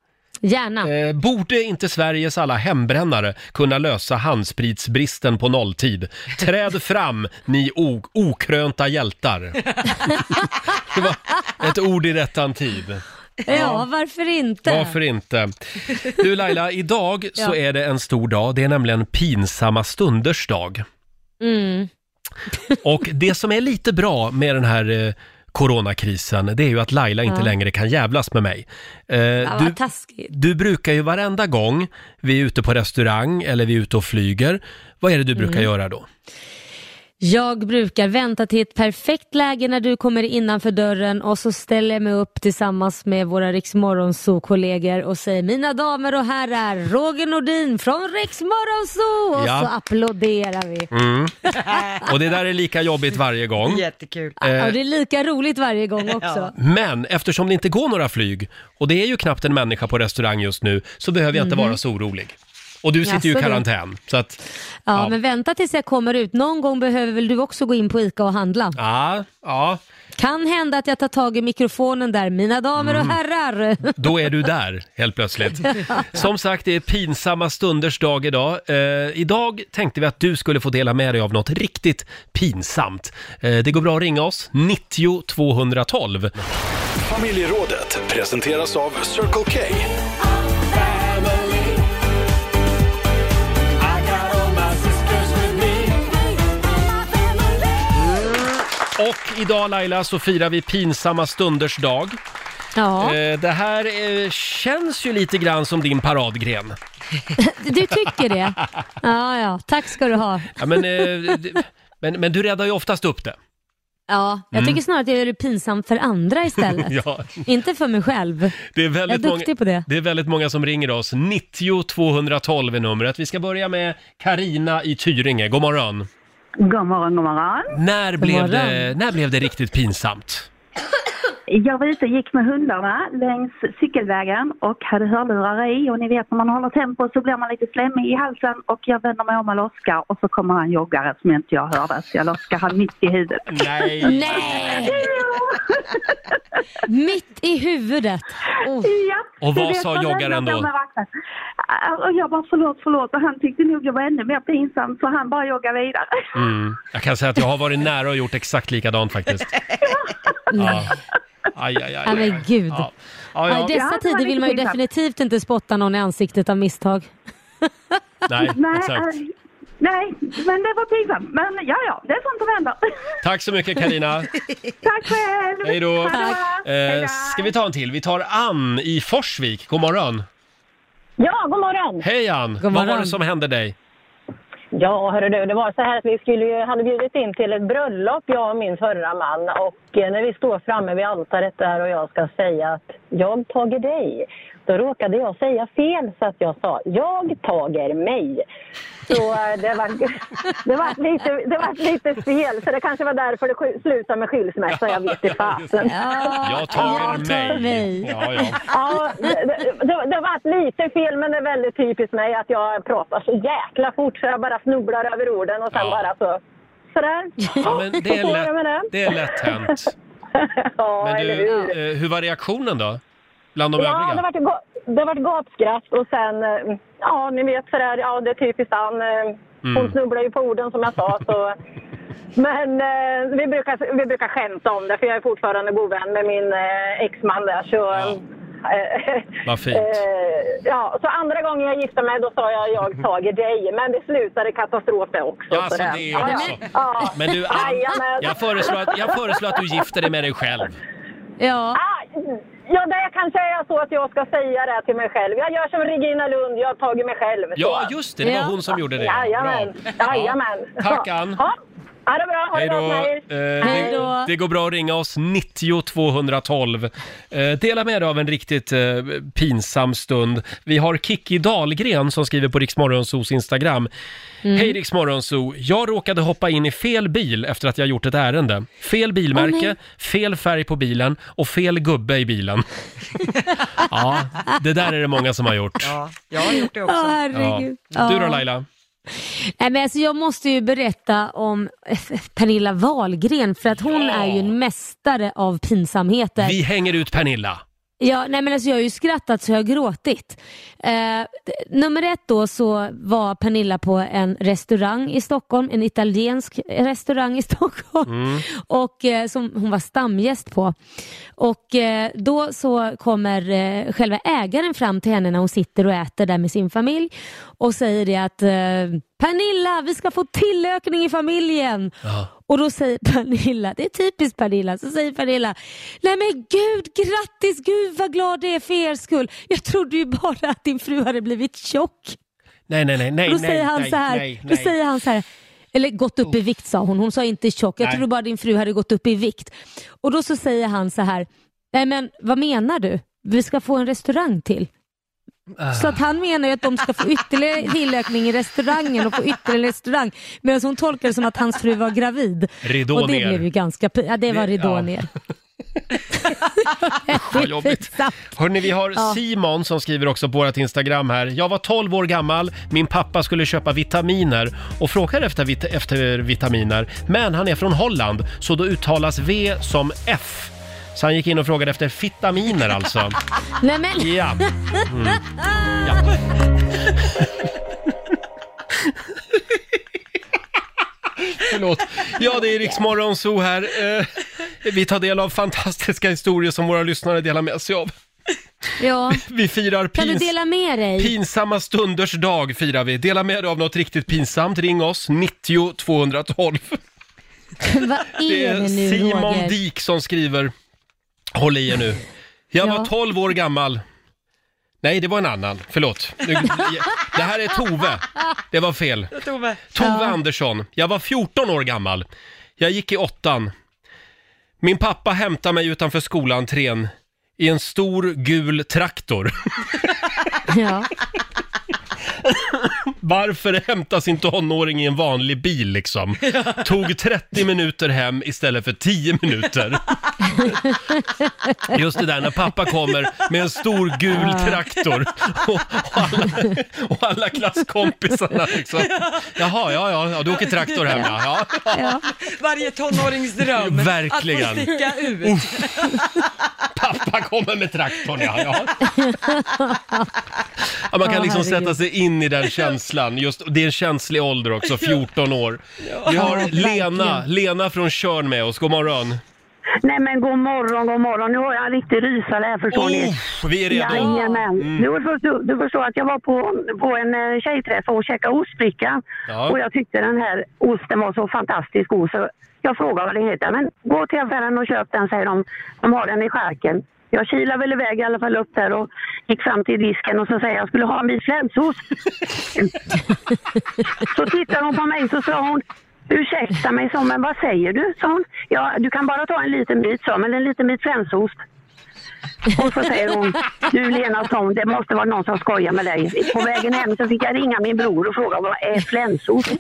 Gärna. Eh, borde inte Sveriges alla hembrännare kunna lösa handspritsbristen på nolltid? Träd fram, ni o- okrönta hjältar. Det var ett ord i rättan tid. Ja, varför inte? Varför inte? Du Laila, idag så Ja. är det en stor dag. Det är nämligen pinsamma stunders dag. Mm. Och det som är lite bra med den här eh, coronakrisen, det är ju att Laila inte Ja. längre kan jävlas med mig. Eh, Ja, du, vad taskigt. du brukar ju varenda gång vi är ute på restaurang eller vi är ute och flyger, vad är det du brukar Mm. göra då? Jag brukar vänta till ett perfekt läge när du kommer innanför dörren och så ställer jag mig upp tillsammans med våra Rix kollegor och säger mina damer och herrar, Roger Nordin från Rix Morgonzoo! Och Ja. så applåderar vi. Mm. Och det där är lika jobbigt varje gång. Jättekul. Ja, och det är lika roligt varje gång också. Men eftersom det inte går några flyg och det är ju knappt en människa på restaurang just nu så behöver jag inte vara så orolig. Och du sitter ju i. Jaså, du. karantän. Så att, Ja, Ja. men vänta tills jag kommer ut. Någon gång behöver väl du också gå in på ICA och handla. ja, ja, Kan hända att jag tar tag i mikrofonen där. Mina damer Mm. och herrar. då är du där helt plötsligt. Som sagt, det är pinsamma stunders dag idag. Eh, idag tänkte vi att du skulle få dela med dig av något riktigt pinsamt. Eh, det går bra att ringa oss, 90 212. Familjerådet presenteras av Circle K. Och idag Laila så firar vi pinsamma stunders dag. Ja, Eh, det här eh, känns ju lite grann som din paradgren. du tycker det? Ja, ja. Tack ska du ha. Ja, men, eh, d- men, men du räddar ju oftast upp det. Ja, jag tycker snarare att jag gör det pinsamt för andra istället. Mm. Ja, Inte för mig själv. det är Jag är väldigt duktig många, på det är väldigt många som ringer oss. 90 212 är numret. Vi ska börja med Karina i Tyringe. God morgon. God morgon, god morgon. När blev, morgon. det, när blev det riktigt pinsamt? Jag var ute och gick med hundarna längs cykelvägen och hade hörlurar i och ni vet när man håller tempo så blir man lite slemmig i halsen och jag vänder mig om och loskar och så kommer han joggare som inte jag hörde så jag loskar han mitt i huvudet. Nej. Nej! Mitt i huvudet. Oh. Ja, Och vad sa joggaren då? Vakten. Och jag bara förlåt, förlåt och han tyckte nog det var ännu mer pinsamt så han bara joggade vidare. Mm. Jag kan säga att jag har varit nära och gjort exakt likadant faktiskt. Ja. Aj, aj, aj. Nej men gud. Ja. Ja, Ja, I dessa tider vill man ju definitivt inte spotta någon i ansiktet av misstag. Nej, Nej, exakt. äh, nej, men det var pinsamt. Men ja, ja, det är sånt som händer. Tack så mycket Karina. Tack själv! Hej då. Eh, då. ska vi ta en till? Vi tar Ann i Forsvik. God morgon. Ja, god morgon! Hej Ann. God Vad var morgon. det som hände dig? Ja, hörru du, det var så här att vi skulle ju, hade bjudit in till ett bröllop, jag och min förra man. Och eh, när vi står framme vid altaret där och jag ska säga att jag tager dig, då råkade jag säga fel så att jag sa jag tager mig. Så eh, det var, det, var lite, det var lite fel, så det kanske var därför det slutade med skilsmässa, jag vet inte fasen. Ja, Jag tar jag tar mig. Ja, ja. Ja, det, det, det, var lite fel, men det är väldigt typiskt mig att jag pratar så jäkla fort så jag bara snubblar över orden och sen Ja. bara så... Sådär. ja men det, är lätt, det. är lätt hänt. ja, Men du, hur? eh, hur var reaktionen då? Bland de Ja, det övriga? ga- det vart gapskratt och sen, eh, ja ni vet sådär, ja det är typiskt han. eh, Hon Mm. snubblar ju på orden som jag sa så. Men eh, vi, brukar, vi brukar skämta om det för jag är fortfarande god vän med min eh, exman där så. Ja. eh, Vad fint. Eh, ja, så andra gången jag gifte mig då sa jag jag tager dig, men det slutade katastrof det också. Ja, alltså, det är ja, också. ja. Ja. Men du Ann, jag föreslår, att, jag föreslår att du gifter dig med dig själv. Ja, Ah, Ja, det kanske är så att jag ska säga det till mig själv. Jag gör som Regina Lund, jag har tagit mig själv. Ja, just det. Det var hon som gjorde det. Jajamän. Bra. Jajamän. Tack Ann. Ja, ha det bra. Ha Hej det då. bra. Hej. Eh, Hej det, då. det går bra att ringa oss, 90 212. Eh, dela med dig av en riktigt eh, pinsam stund. Vi har Kikki Dahlgren som skriver på Riksmorgonsos Instagram. Mm. Hej Riksmorgonso, jag råkade hoppa in i fel bil efter att jag gjort ett ärende. Fel bilmärke, fel färg på bilen och fel gubbe i bilen. ja, det där är det många som har gjort. Ja, jag har gjort det också. Åh, herregud. Ja. Du då. Laila? Nej, men alltså, jag måste ju berätta om Pernilla Wahlgren för att hon Ja. är ju en mästare av pinsamheter. Vi hänger ut Pernilla. Ja, nej men alltså jag har ju skrattat så jag har gråtit. Eh, nummer ett då så var Pernilla på en restaurang i Stockholm, en italiensk restaurang i Stockholm och eh, som hon var stamgäst på. Och eh, då så kommer eh, själva ägaren fram till henne när hon sitter och äter där med sin familj och säger det att eh, Pernilla, vi ska få tillökning i familjen. Ja. Och då säger Pernilla, det är typiskt Pernilla, så säger Pernilla, nej men gud grattis, gud vad glad det är för er skull. Jag trodde ju bara att din fru hade blivit tjock. Nej, nej, nej, nej, då säger han nej, så här, nej, då nej. säger han så här, Eller gått upp i vikt sa hon. Hon sa inte tjock. Jag Nej. tror bara din fru hade gått upp i vikt. Och då så säger han så här, nej men vad menar du? Vi ska få en restaurang till. Så att han menar ju att de ska få ytterligare tillökning i restaurangen och få ytterligare restaurang. Medan hon tolkar det som att hans fru var gravid. Ridå och det ner. blev ju ganska Ja det var ridå ja. ner. Vad jobbigt. Hörrni, vi har Ja. Simon som skriver också på vårt Instagram här. Jag var 12 år gammal, min pappa skulle köpa vitaminer och frågade efter, vit- efter vitaminer. Men han är från Holland, så då uttalas V som F. Så han gick in och frågade efter vitaminer alltså. Nej men. Ja. Mm. Ja. Förlåt. Ja, det är Riksmorgon Zoo här. Eh, vi tar del av fantastiska historier som våra lyssnare delar med sig av. Ja. Vi firar Kan du pins- dela med dig? pinsamma stunders dag. firar vi. Dela med dig av något riktigt pinsamt. Ring oss, 90 212. Vad Det är är det nu Simon Roger? Dik som skriver. Håll i er nu. Jag var Ja. 12 år gammal. Nej, det var en annan. Förlåt. Nu, det här är Tove. Det var fel. Tove. Tove Andersson. Jag var 14 år gammal. Jag gick i åttan. Min pappa hämtade mig utanför skolentrén i en stor gul traktor. Ja. Varför hämtas sin tonåring i en vanlig bil liksom? Tog 30 minuter hem istället för 10 minuter. Just det där när pappa kommer med en stor gul Ja. traktor och, och, alla, och alla klasskompisarna liksom. Jaha, ja, ja, ja, du åker traktor hem ja. ja. Varje tonårings dröm. Verkligen. Att få sticka ut. Pappa kommer med traktorn ja. ja. ja man kan Ja, liksom herregud. sätta sig in i den känslan. Just, det är en känslig ålder också, 14 år. Vi har Lena. Lena från Tjörn med oss. God morgon. Nej men god morgon, god morgon. Nu har jag en riktig rysare här förstår ni. Oh, vi är redo. Jajamän. Mm. Du, förstår, du förstår att jag var på, på en eh, tjejträff och käkade ostbricka. Ja. Och jag tyckte den här osten var så fantastiskt god så jag frågade vad den heter. Men gå till affären och köp den säger de. De har den i skärken. Jag kilade väl iväg i alla fall upp där och gick fram till disken och så säger jag skulle ha en bit flänsost. så tittar hon på mig så sa hon Ursäkta mig, hon, men vad säger du? sa hon. Ja, du kan bara ta en liten bit, sa men en liten bit flänsost. Och så säger hon, du Lena, sa hon, det måste vara någon som skojar med dig. På vägen hem så fick jag ringa min bror och fråga vad är flänsost?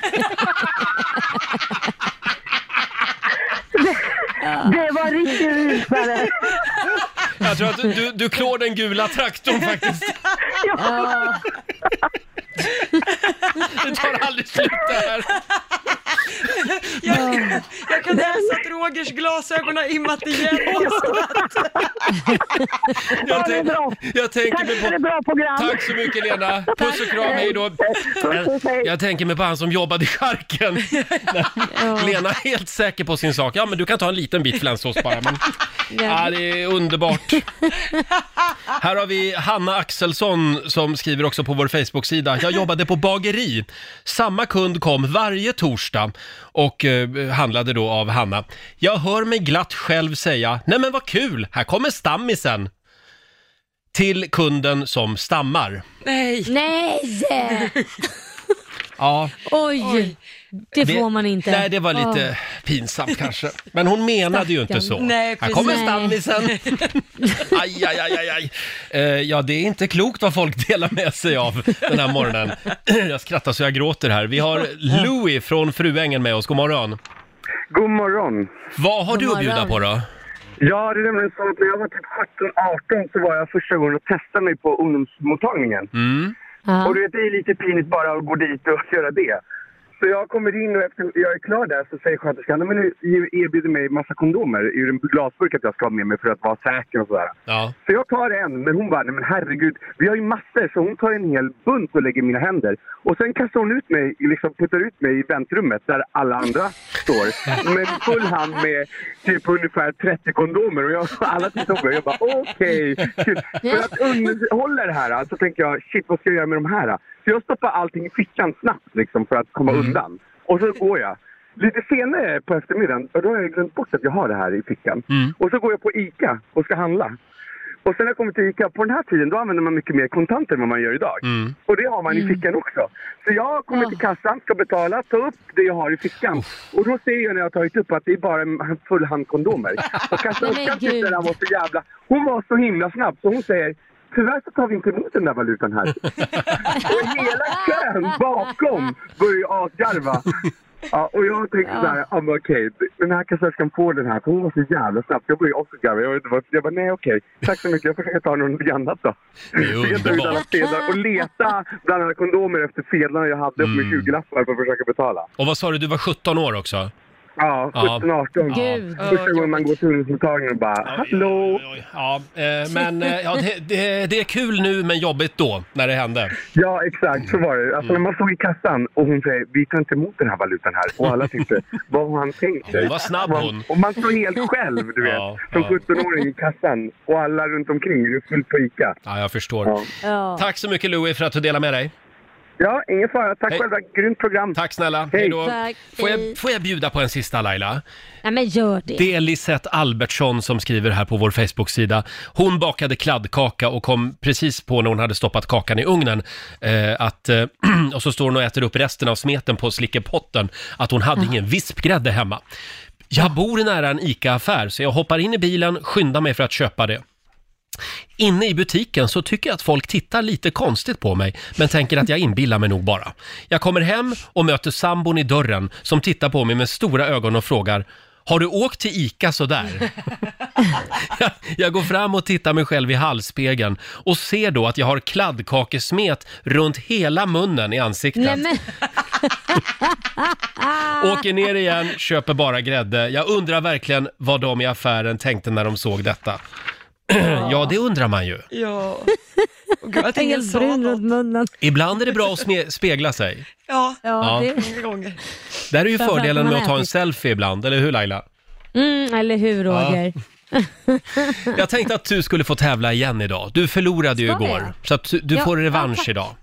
det, det var riktigt rysare. Jag tror att du, du, du klår den gula traktorn faktiskt. Ja. Det tar aldrig slut det här. Jag, jag kan läsa att Rogers glasögon har immat igen. Jag, bra. jag tänker Tack mig på... bra program. Tack så mycket Lena. Puss och kram, hej då. Jag, jag tänker mig på han som jobbade i charken. Lena är helt säker på sin sak. Ja, men du kan ta en liten bit flänsost bara. Men... Ja, det är underbart. Här har vi Hanna Axelsson som skriver också på vår Facebook-sida. Jag jobbade på bageri. Samma kund kom varje torsdag och eh, handlade då av Hanna. Jag hör mig glatt själv säga, nej men vad kul, här kommer stammisen. Till kunden som stammar. Nej. Nej! Ja, Oj, det får man inte. Nej, det var lite pinsamt kanske. Men hon menade ju inte så. Stackarn. Nej, Här kommer stammisen. Aj, aj, aj, aj, aj. Eh, ja, det är inte klokt vad folk delar med sig av den här morgonen. jag skrattar så jag gråter här. Vi har Louis från Fruängen med oss. God morgon. God morgon. Vad har God du att bjuda morgon. på då? Ja, det är nämligen så att när jag var typ 17-18 så var jag första gången och testade mig på ungdomsmottagningen. Mm. Ja. Och du vet, det är lite pinigt bara att gå dit och göra det. Så jag kommer in och efter jag är klar där så säger sköterskan "Nej, men nu erbjuder mig massa kondomer i en glasburk att jag ska ha med mig för att vara säker och sådär. Ja. Så jag tar en, men hon bara, nej men herregud, vi har ju massor. Så hon tar en hel bunt och lägger i mina händer. Och sen kastar hon ut mig, liksom puttar ut mig i väntrummet där alla andra står. Med full hand med typ ungefär 30 kondomer. Och jag, alla tittar på mig och jag bara, okej. Kul. För att underhålla det här så tänker jag, shit vad ska jag göra med de här? Så jag stoppar allting i fickan snabbt liksom för att komma undan. Och så går jag. Lite senare på eftermiddagen, och då har jag glömt bort att jag har det här i fickan. Mm. Och så går jag på ICA och ska handla. Och sen när jag kommer till ICA, på den här tiden då använder man mycket mer kontanter än vad man gör idag. Och det har man i fickan också. Så jag kommer till kassan, ska betala, ta upp det jag har i fickan. Och då ser jag när jag har tagit upp att det är bara en full hand kondomer. Och kassörskan tyckte det var så jävla... Hon var så himla snabb så hon säger Tyvärr så tar vi inte emot den där valutan här. och hela kön bakom börjar ju asgarva. Ja, och jag tänkte Ja. så här, ja, men okej, den här kassörskan får den här, för hon var så jävla snabb. Jag började också garva. Jag, inte jag bara, nej okej, tack så mycket, jag försöker ta något annat då. Det är Så jag tar ut alla sedlar och leta bland alla kondomer efter sedlarna jag hade på Mm. min 20-lappar för att försöka betala. Och vad sa du, du var 17 år också? Ja, 17, 18. Gud. Första gången man går till ungdomsmottagningen och bara, hallå? Ja, eh, men eh, ja, det, det, det är kul nu men jobbigt då, när det hände. Ja, exakt. Så var det. Alltså, när man stod i kassan och hon säger vi tar inte emot den här valutan här. Och alla tyckte, vad har han tänkt sig? Hon var snabb, Man- hon. Och man står helt själv, du vet. Ja, som ja. 17-åring i kassan. Och alla runt omkring, det är fullt på ICA. Ja, jag förstår. Ja. Ja. Tack så mycket Louis för att du delade med dig. Ja, ingen fara. Tack Hej. själva. Grymt program. Tack snälla. Hej. Då. Tack. Får Hej. jag, får jag bjuda på en sista Laila? Nej men gör det. Det är Lisette Albertsson som skriver här på vår Facebook-sida. Hon bakade kladdkaka och kom precis på när hon hade stoppat kakan i ugnen eh, att, eh, och så står hon och äter upp resten av smeten på slickepotten, att hon hade ingen vispgrädde hemma. Jag bor nära en ICA-affär så jag hoppar in i bilen, skyndar mig för att köpa det. Inne i butiken så tycker jag att folk tittar lite konstigt på mig, men tänker att jag inbillar mig nog bara. Jag kommer hem och möter sambon i dörren som tittar på mig med stora ögon och frågar har du åkt till ICA sådär? jag, jag går fram och tittar mig själv i halsspegeln och ser då att jag har kladdkakesmet runt hela munnen i ansiktet. Nej men. Åker ner igen, köper bara grädde. Jag undrar verkligen vad de i affären tänkte när de såg detta. Ja, det undrar man ju. Ja. Och gud att ingen Helt sa brun något. runt munnen. Ibland är det bra att sme- spegla sig. Ja, Ja, Ja. Det... många gånger. Där är ju Framförallt fördelen när med att ta en ätit. selfie ibland, eller hur Laila? Mm, eller hur Roger? Jag tänkte att du skulle få tävla igen idag. Du förlorade ju Ska igår, jag? så att du Ja, får ja, revansch tack. idag.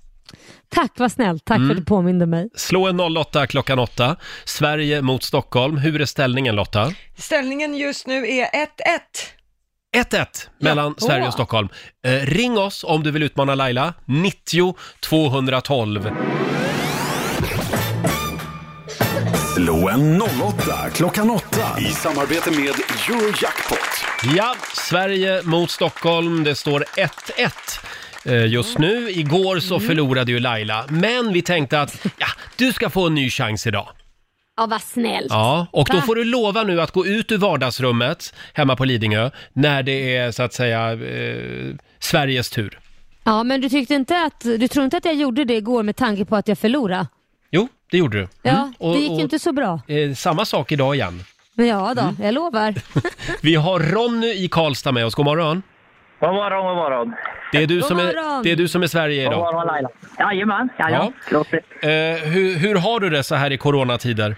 Tack vad snällt, tack Mm. för att du påminde mig. Slå en 08 klockan 8. Sverige mot Stockholm. Hur är ställningen Lotta? Ställningen just nu är 1-1. 1-1 mellan Ja. Sverige och Stockholm. Eh, ring oss om du vill utmana Laila. 90 212. Slå en 08 klockan 8 i samarbete med Eurojackpot. Ja, Sverige mot Stockholm. Det står 1-1 eh, just nu. Igår så Mm. förlorade ju Laila, men vi tänkte att ja, du ska få en ny chans idag. Ja, vad snällt. Ja, och då Va? får du lova nu att gå ut ur vardagsrummet hemma på Lidingö när det är så att säga eh, Sveriges tur. Ja, men du tyckte inte att, du tror inte att jag gjorde det igår med tanke på att jag förlorade? Jo, det gjorde du. Ja, Mm. Och- det gick och, ju inte så bra. eh, samma sak idag igen. Men ja då, Mm. jag lovar. Vi har Ronny i Karlstad med oss. God morgon. God morgon, god morgon. Det är du, God som är, det är, du som är Sverige God idag. morgon Laila. Jajamän, jajamän. Ja. Eh, hur, hur har du det så här i coronatider?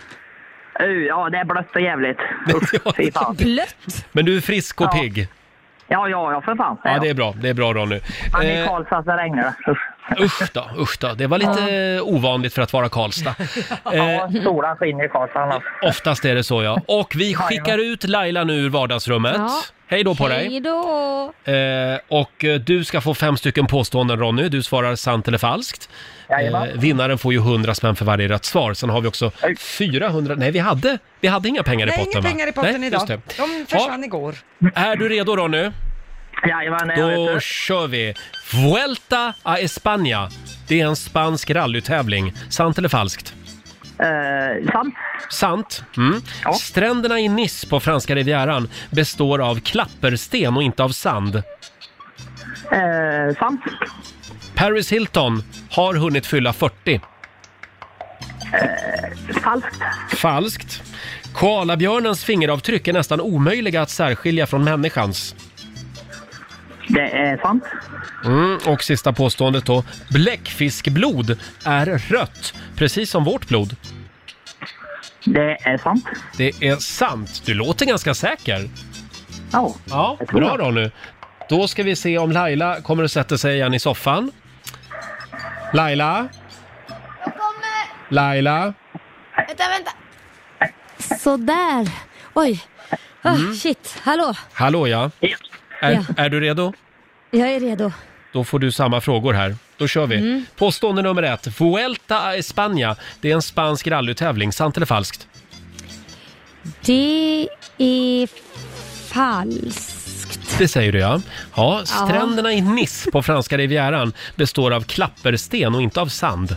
ja, det är blött och jävligt. Usch, fy fan. Blött? Men du är frisk och Ja. pigg? Ja, ja, ja, för fan. Ja, det är bra. Det är bra Ronny. Han är i Eh, Karlstad så regnar det. Usch. usch då, usch då. Det var lite eh, ovanligt för att vara Karlstad. Eh, Ja, solen skiner i Karlstad. annars. oftast är det så ja. Och vi skickar ut Laila nu ur vardagsrummet. Ja. Hej då på dig. Hej då! Eh, och eh, du ska få fem stycken påståenden Ronny. Du svarar sant eller falskt. Eh, Jajamän. vinnaren får ju 100 spänn för varje rätt svar. Sen har vi också 400... Nej, vi hade, vi hade inga pengar Nej, i potten inga va? pengar i potten Nej, idag. just det. De försvann igår. Är du redo Ronny? Jajamän, jag vet Då det. kör vi! Vuelta a España. Det är en spansk rallytävling. Sant eller falskt? Eh, sant. Sant. Mm. Stränderna i Nice på franska rivieran består av klappersten och inte av sand. Eh, sant. Paris Hilton har hunnit fylla 40. Falskt. Falskt. Koalabjörnens fingeravtryck är nästan omöjliga att särskilja från människans. Det är sant. Mm, och sista påståendet då. Bläckfiskblod är rött, precis som vårt blod. Det är sant. Det är sant. Du låter ganska säker. Ja, Ja, jag tror bra det. Ronny. Då ska vi se om Laila kommer att sätta sig igen i soffan. Laila? Laila? Vänta, vänta. Sådär. Oj. Ah, Mm. Shit, hallå. Hallå ja. Är, Ja. är du redo? Jag är redo. Då får du samma frågor här. Då kör vi. Mm. Påstående nummer ett. Vuelta a España. Det är en spansk rallytävling. Sant eller falskt? Det är falskt. Det säger du ja. Ja, stränderna i Nice på franska rivieran består av klappersten och inte av sand.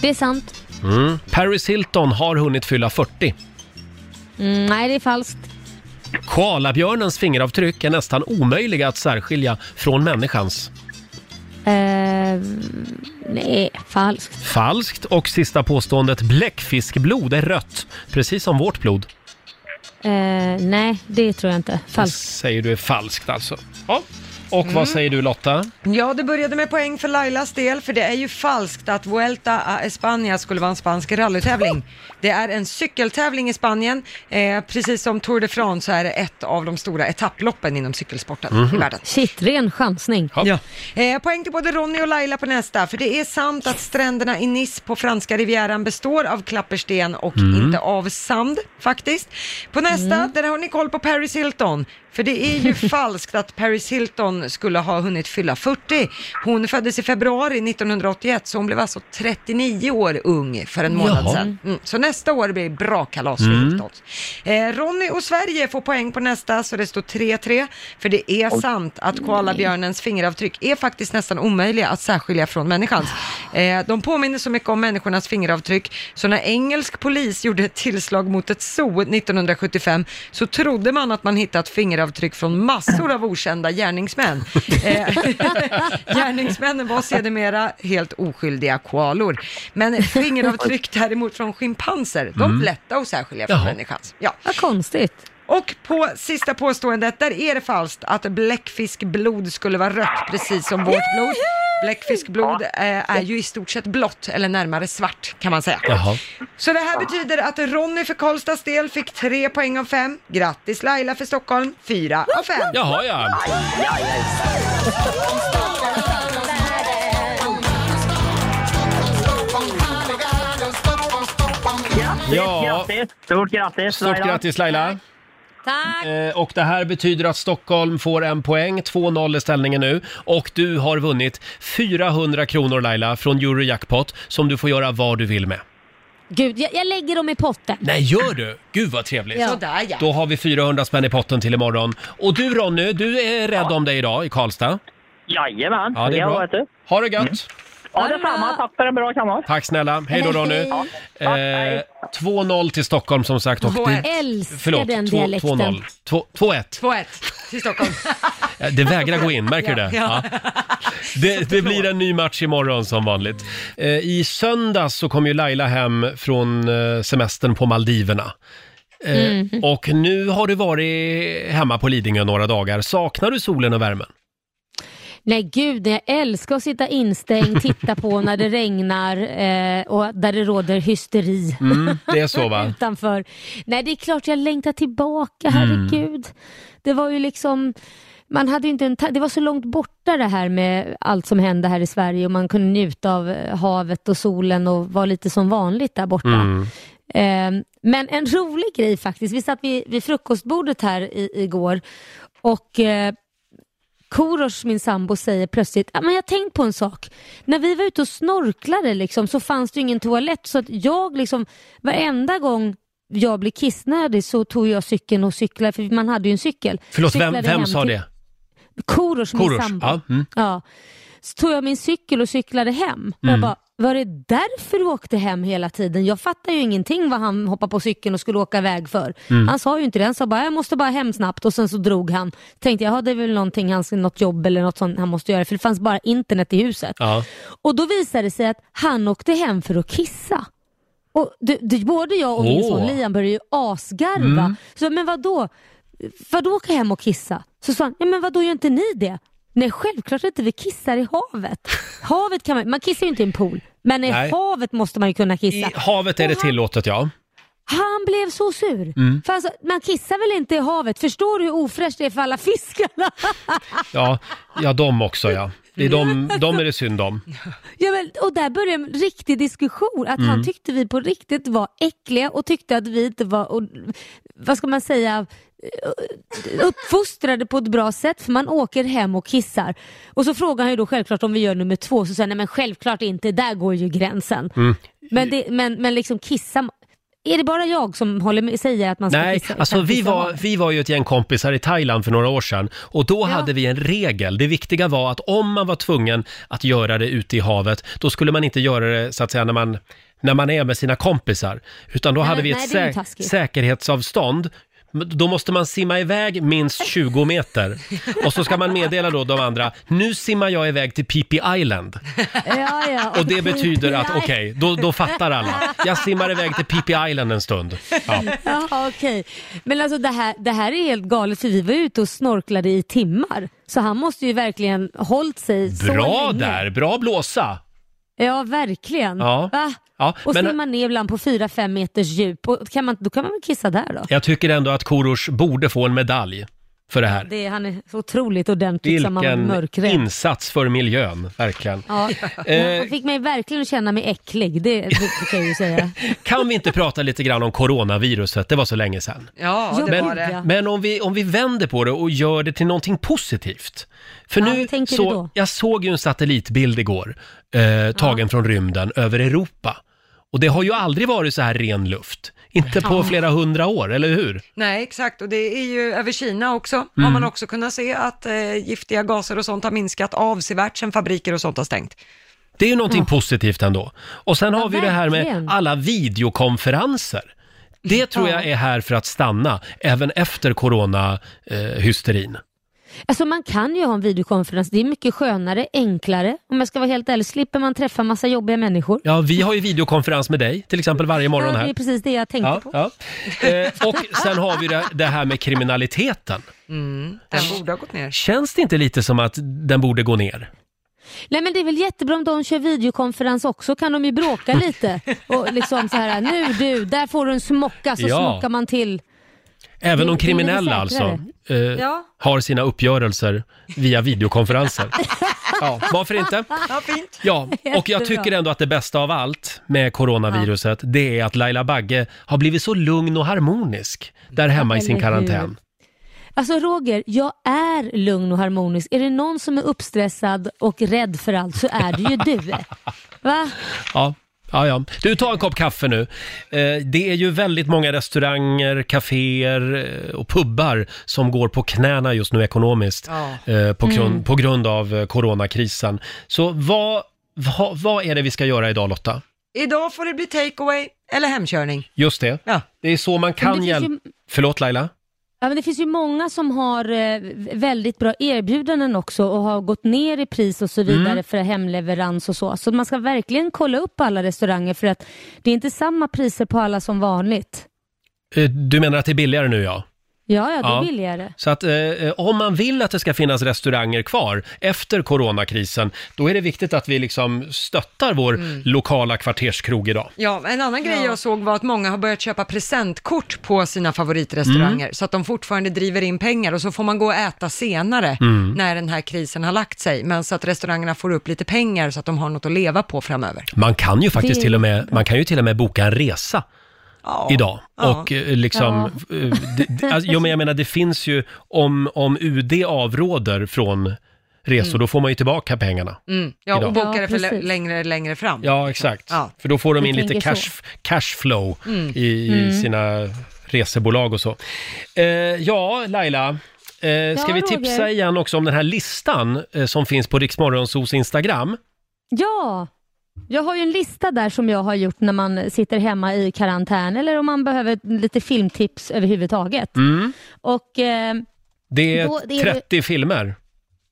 Det är sant. Mm. Paris Hilton har hunnit fylla 40. Mm, nej, det är falskt. Koalabjörnens fingeravtryck är nästan omöjliga att särskilja från människans. Eh, nej, falskt. Falskt. Och sista påståendet, bläckfiskblod är rött, precis som vårt blod. Eh, nej, det tror jag inte. Det Falskt. säger du är falskt alltså. Ja. Och Mm. vad säger du Lotta? Ja, det började med poäng för Lailas del, för det är ju falskt att Vuelta a España skulle vara en spansk rallytävling. Det är en cykeltävling i Spanien. Eh, precis som Tour de France så är det ett av de stora etapploppen inom cykelsporten Mhm. i världen. Shit, ren chansning. Ja. Eh, poäng till både Ronny och Laila på nästa, för det är sant att stränderna i Nice på franska rivieran består av klappersten och Mm. inte av sand, faktiskt. På nästa, där har ni koll på Paris Hilton. För det är ju falskt att Paris Hilton skulle ha hunnit fylla 40. Hon föddes i februari 1981, så hon blev alltså 39 år ung för en månad Jaha. sedan. Mm. Så nästa år blir bra kalas för Mm. Hiltons. Eh, Ronny och Sverige får poäng på nästa, så det står 3-3. För det är sant att koalabjörnens fingeravtryck är faktiskt nästan omöjliga att särskilja från människans. Eh, de påminner så mycket om människornas fingeravtryck, så när engelsk polis gjorde ett tillslag mot ett zoo 1975 så trodde man att man hittat fingeravtryck från massor av okända gärningsmän. Eh, gärningsmännen var sedermera helt oskyldiga koalor. Men fingeravtryck däremot från schimpanser, de Mm. är lätta att särskilja från Jaha. människans. Ja. Vad konstigt. Och på sista påståendet, där är det falskt att bläckfiskblod skulle vara rött, precis som vårt blod. Bläckfiskblod eh, är ju i stort sett blått, eller närmare svart kan man säga. Jaha. Så det här betyder att Ronny för Karlstads del fick tre poäng av fem. Grattis Laila för Stockholm, fyra av fem. Jaha, ja. Ja. Grattis! Stort grattis Stort grattis Laila! Tack! Eh, och det här betyder att Stockholm får en poäng, 2-0 är ställningen nu. Och du har vunnit 400 kronor Laila från Eurojackpot som du får göra vad du vill med. Gud, jag, jag lägger dem i potten. Nej, gör du? Gud vad trevligt. Ja. Sådär, ja. Då har vi 400 spänn i potten till imorgon. Och du Ronny, du är rädd om dig idag i Karlstad. Jajamän, Ja, det är jag bra. vet du. Ha det gött! Ja, detsamma. Tack för en bra kamrat. Tack snälla. Hej då Ronny. Ja. Eh, 2-0 till Stockholm som sagt. Och det- Älskar Förlåt, den två- dialekten. 2-0. Två- 2-1. 2-1 till Stockholm. Ja, Det vägrar gå in, märker du det? Ja. Det, det blir en ny match imorgon som vanligt. Eh, I söndags så kom ju Laila hem från eh, semestern på Maldiverna. Eh, Mm. Och nu har du varit hemma på Lidingö några dagar. Saknar du solen och värmen? Nej gud, jag älskar att sitta instängd, titta på när det regnar eh, och där det råder hysteri. Mm, det är så va? Utanför. Nej, det är klart jag längtar tillbaka, Mm. herregud. Det var ju liksom, man hade inte en det var så långt borta det här med allt som hände här i Sverige och man kunde njuta av eh, havet och solen och vara lite som vanligt där borta. Mm. Eh, men en rolig grej faktiskt, vi satt vid, vid frukostbordet här i, igår och eh, Korosh, min sambo, säger plötsligt, "Ja, men jag tänkt på en sak. När vi var ute och snorklade liksom, så fanns det ingen toalett så att jag liksom, varenda gång jag blev kissnödig så tog jag cykeln och cyklade, för man hade ju en cykel. Förlåt, vem, Cyklade vem sa till- det? Korosh, min Korosh, sambo. ja, mm. Ja. Så tog jag min cykel och cyklade hem. Jag Mm. bara, var det därför du åkte hem hela tiden? Jag fattar ju ingenting vad han hoppade på cykeln och skulle åka iväg för. Mm. Han sa ju inte det, han sa bara jag måste bara hem snabbt och sen så drog han. Tänkte jag, ja, det är väl någonting, något jobb eller något sånt han måste göra för det fanns bara internet i huset. Ja. Och då visade det sig att han åkte hem för att kissa. Och det, det, både jag och min son Liam började ju asgarva. Mm. Så, men vad då? Vadå åka hem och kissa? Så sa han, ja men vad då gör inte ni det? Nej självklart inte, vi kissar i havet. Havet kan man, man kissar ju inte i en pool, men i Nej. havet måste man ju kunna kissa. I havet är det tillåtet ja. Han blev så sur. Mm. För alltså, man kissar väl inte i havet? Förstår du hur ofräscht det är för alla fiskarna? Ja, ja de också ja. Det är de, de är det synd om. Ja, men, och där började en riktig diskussion. Att Mm. han tyckte vi på riktigt var äckliga och tyckte att vi inte var, och, vad ska man säga, eh, uppfostrade på ett bra sätt för man åker hem och kissar. Och så frågar han ju då självklart om vi gör nummer två, så säger han nej men självklart inte, där går ju gränsen. Mm. Men, det, men, men liksom kissa, är det bara jag som håller med, säger att man ska Nej, kissa? alltså vi var, vi var ju ett gäng kompisar i Thailand för några år sedan och då hade vi en regel. Det viktiga var att om man var tvungen att göra det ute i havet, då skulle man inte göra det så att säga när man, när man är med sina kompisar. Utan då Nej, hade vi nej, ett det är ju sä- taskigt. säkerhetsavstånd. Då måste man simma iväg minst 20 meter. Och så ska man meddela då de andra, nu simmar jag iväg till Phi Island. Ja, ja, Och det betyder att, okej, då, då fattar alla. Jag simmar iväg till Phi Island en stund. Ja. Jaha, okej. Men alltså det här, det här är helt galet för vi var ute och snorklade i timmar. Så han måste ju verkligen hållit sig så Bra länge. där, bra blåsa! Ja, verkligen. Ja. Va? Ja, Och men- simmar ner ibland på 4-5 meters djup. Och kan man, då kan man väl kissa där då? Jag tycker ändå att Korosh borde få en medalj för det här. Det, han är så otroligt ordentligt som man Vilken mörkrädd. insats för miljön, verkligen. Ja, Eh, han fick mig verkligen att känna mig äcklig, det, det, kan jag ju säga. Kan vi inte prata lite grann om coronaviruset? Det var så länge sedan. Ja, det men, var det. men om vi, om vi vänder på det och gör det till någonting positivt. För Ja, nu så, jag såg ju en satellitbild igår, eh, tagen från rymden över Europa. Och det har ju aldrig varit så här ren luft. Inte på Ja. flera hundra år, eller hur? Nej, exakt. Och det är ju över Kina också. Har Mm. man också kunnat se att eh, giftiga gaser och sånt har minskat avsevärt sedan fabriker och sånt har stängt. Det är ju någonting positivt ändå. Och sen har vi det här med verkligen. alla videokonferenser. Det tror jag är här för att stanna, även efter coronahysterin. Alltså man kan ju ha en videokonferens, det är mycket skönare, enklare. Om jag ska vara helt ärlig, slipper man träffa massa jobbiga människor. Ja, vi har ju videokonferens med dig, till exempel varje morgon ja, det är här. precis det jag tänkte Ja, på. ja. Eh, och sen har vi det, det här med kriminaliteten. Mm, den borde ha gått ner. Känns det inte lite som att den borde gå ner? Nej men det är väl jättebra om de kör videokonferens också, kan de ju bråka lite. Och liksom så här, nu du, där får du en smocka, så Ja. smockar man till. Även de kriminella alltså, eh, Ja. har sina uppgörelser via videokonferenser. Ja, varför inte? Ja, fint. Ja, och jag Jättebra. tycker ändå att det bästa av allt med coronaviruset, det är att Laila Bagge har blivit så lugn och harmonisk där hemma i sin Eller hur? karantän. Alltså Roger, jag är lugn och harmonisk. Är det någon som är uppstressad och rädd för allt så är det ju du. Va? Ja. Ja, ja. Du, ta en kopp kaffe nu. Eh, det är ju väldigt många restauranger, kaféer eh, och pubbar som går på knäna just nu ekonomiskt Ja. eh, på, grund, Mm. på grund av eh, coronakrisen. Så vad, vad, vad är det vi ska göra idag Lotta? Idag får det bli takeaway eller hemkörning. Just det. Ja. Det är så man det kan finns hjälpa... ju- Förlåt Laila? Ja, men det finns ju många som har eh, väldigt bra erbjudanden också och har gått ner i pris och så vidare Mm. för hemleverans och så. Så man ska verkligen kolla upp alla restauranger för att det är inte samma priser på alla som vanligt. Eh, Du menar att det är billigare nu ja? Ja, ja, det är Ja. billigare. Så att eh, eh, om man vill att det ska finnas restauranger kvar efter coronakrisen, då är det viktigt att vi liksom stöttar vår Mm. lokala kvarterskrog idag. Ja, en annan grej jag såg var att många har börjat köpa presentkort på sina favoritrestauranger, Mm. så att de fortfarande driver in pengar och så får man gå och äta senare Mm. när den här krisen har lagt sig, men så att restaurangerna får upp lite pengar så att de har något att leva på framöver. Man kan ju faktiskt Det- till och med, man kan ju till och med boka en resa idag. Ja. Och eh, liksom, Ja. eh, det, det, alltså, jo, men jag menar det finns ju, om, om UD avråder från resor, Mm. då får man ju tillbaka pengarna. Mm. Ja, Idag. och boka Ja, det för längre, längre fram. Ja, exakt. Ja. För då får de Jag in lite cash, cashflow Mm. i, i Mm. sina resebolag och så. Eh, ja, Laila. Eh, ska Ja, vi tipsa Roger. igen också om den här listan eh, som finns på Riksmorgonsos Instagram? Ja, jag har ju en lista där som jag har gjort när man sitter hemma i karantän eller om man behöver lite filmtips överhuvudtaget. Mm. Och eh, Det är Då- det är- 30 filmer.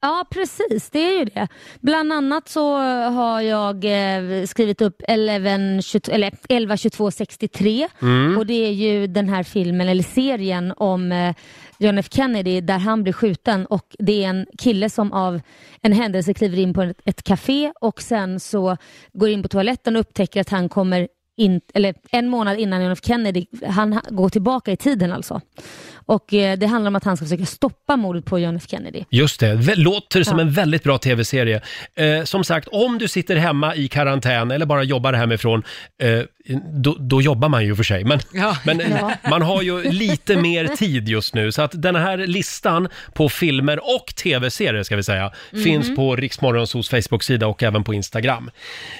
Ja, precis. Det är ju det. Bland annat så har jag eh, skrivit upp 11, 22, eller 11 22 63 Mm. och det är ju den här filmen eller serien om eh, John F Kennedy där han blir skjuten och det är en kille som av en händelse kliver in på ett, café och sen så går in på toaletten och upptäcker att han kommer in, eller en månad innan John F Kennedy, han ha- går tillbaka i tiden alltså. Och eh, det handlar om att han ska försöka stoppa mordet på John F Kennedy. Just det, låter som Ja. en väldigt bra tv-serie. Eh, som sagt, om du sitter hemma i karantän eller bara jobbar hemifrån, eh, då, då jobbar man ju för sig. Men, Ja. men Ja. man har ju lite mer tid just nu. Så att den här listan på filmer och tv-serier, ska vi säga, Mhm. finns på Riksmorgonsos Facebook-sida och även på Instagram.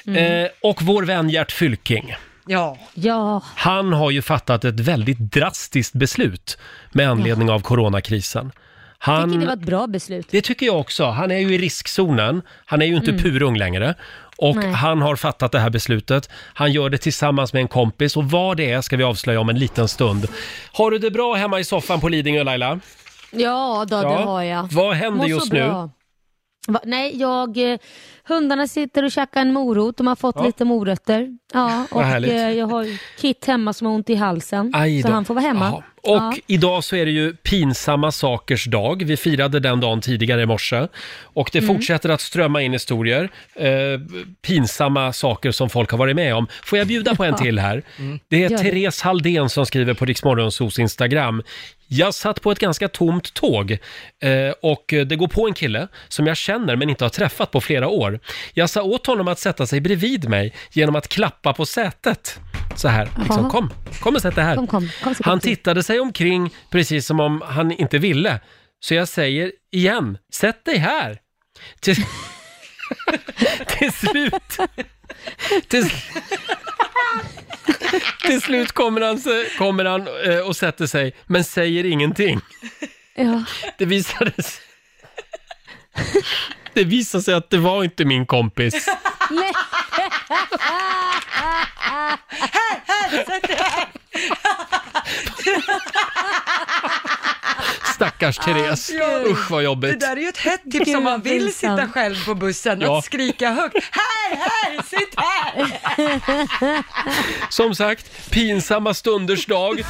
Mm. Eh, och vår vän Gert Fylking. Ja. Ja. Han har ju fattat ett väldigt drastiskt beslut med anledning av coronakrisen. Han, tycker det var ett bra beslut. det tycker jag också. Han är ju i riskzonen. Han är ju inte Mm. purung längre. Och Nej. han har fattat det här beslutet. Han gör det tillsammans med en kompis och vad det är ska vi avslöja om en liten stund. Har du det bra hemma i soffan på Lidingö Laila? Ja, då, Ja. det har jag. Vad händer Mår så just nu? bra. Va, nej, jag... Eh, hundarna sitter och käkar en morot. De har fått Ja. lite morötter. Ja, och eh, jag har Kit hemma som har ont i halsen. Så han får vara hemma. Jaha. Och Ja. idag så är det ju pinsamma sakers dag. Vi firade den dagen tidigare i morse. Och det Mm. fortsätter att strömma in historier. Eh, pinsamma saker som folk har varit med om. Får jag bjuda på en till här? Mm. Det är Gör det. Therese Halldén som skriver på Riksmorgonsos Instagram. Jag satt på ett ganska tomt tåg eh, och det går på en kille som jag känner men inte har träffat på flera år. Jag sa åt honom att sätta sig bredvid mig genom att klappa på sätet. Så här, liksom, Jaha. kom, kom och sätt dig här. Kom, kom, kom så Han tittade sig omkring precis som om han inte ville. Så jag säger igen, sätt dig här. Till, till slut... Till, till slut kommer han, kommer han eh, och sätter sig, men säger ingenting. Ja. Det visade sig... Det visade sig att det var inte min kompis. Nej. Här, här, sätt dig här! Stackars Therese. Ja. Usch vad Det jobbigt. där är ju ett hett tips om man vill sitta själv på bussen, Ja. att skrika högt. Här, här, sitt här! Som sagt, pinsamma stunders dag.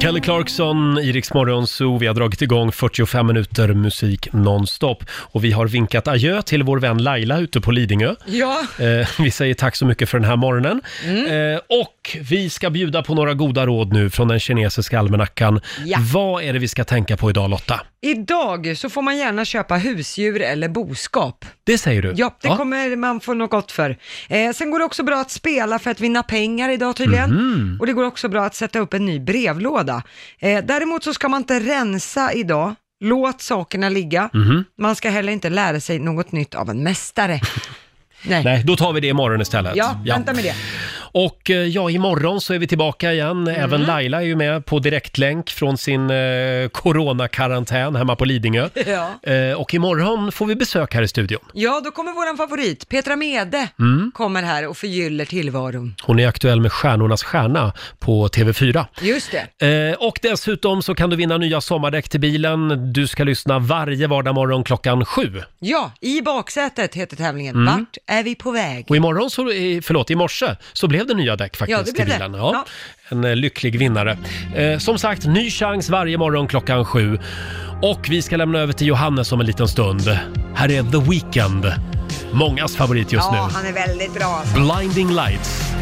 Kelly Clarkson, i Rix Morgon Zoo. Vi har dragit igång 45 minuter musik nonstop. Och vi har vinkat adjö till vår vän Laila ute på Lidingö. Ja. Eh, vi säger tack så mycket för den här morgonen. Mm. Eh, och vi ska bjuda på några goda råd nu från den kinesiska almanackan. Ja. Vad är det vi ska tänka på idag Lotta? Idag så får man gärna köpa husdjur eller boskap. Det säger du? Ja, det kommer man få något gott för. Eh, sen går det också bra att spela för att vinna pengar idag tydligen. Mhm. Och det går också bra att sätta upp en ny brevlåda. Eh, däremot så ska man inte rensa idag. Låt sakerna ligga. Mhm. Man ska heller inte lära sig något nytt av en mästare. Nej. Nej, då tar vi det imorgon istället. Ja, vänta med det. Och eh, ja, imorgon så är vi tillbaka igen. Mm. Även Laila är ju med på direktlänk från sin eh, coronakarantän hemma på Lidingö. Ja. Eh, och imorgon får vi besök här i studion. Ja, då kommer våran favorit, Petra Mede, Mm. kommer här och förgyller tillvaron. Hon är aktuell med Stjärnornas stjärna på TV4. Just det. Eh, och dessutom så kan du vinna nya sommardäck till bilen. Du ska lyssna varje vardag morgon klockan sju. Ja, i baksätet heter tävlingen. Mm. Vart är vi på väg? Och imorgon, så, eh, förlåt, i morse så blev det nya däck faktiskt Ja, det blev till det. bilen. Ja. Ja. En eh, lycklig vinnare. Eh, som sagt, ny chans varje morgon klockan sju. Och vi ska lämna över till Johannes om en liten stund. Här är The Weeknd. Mångas favorit just ja, nu. han är väldigt bra. alltså. Blinding Lights.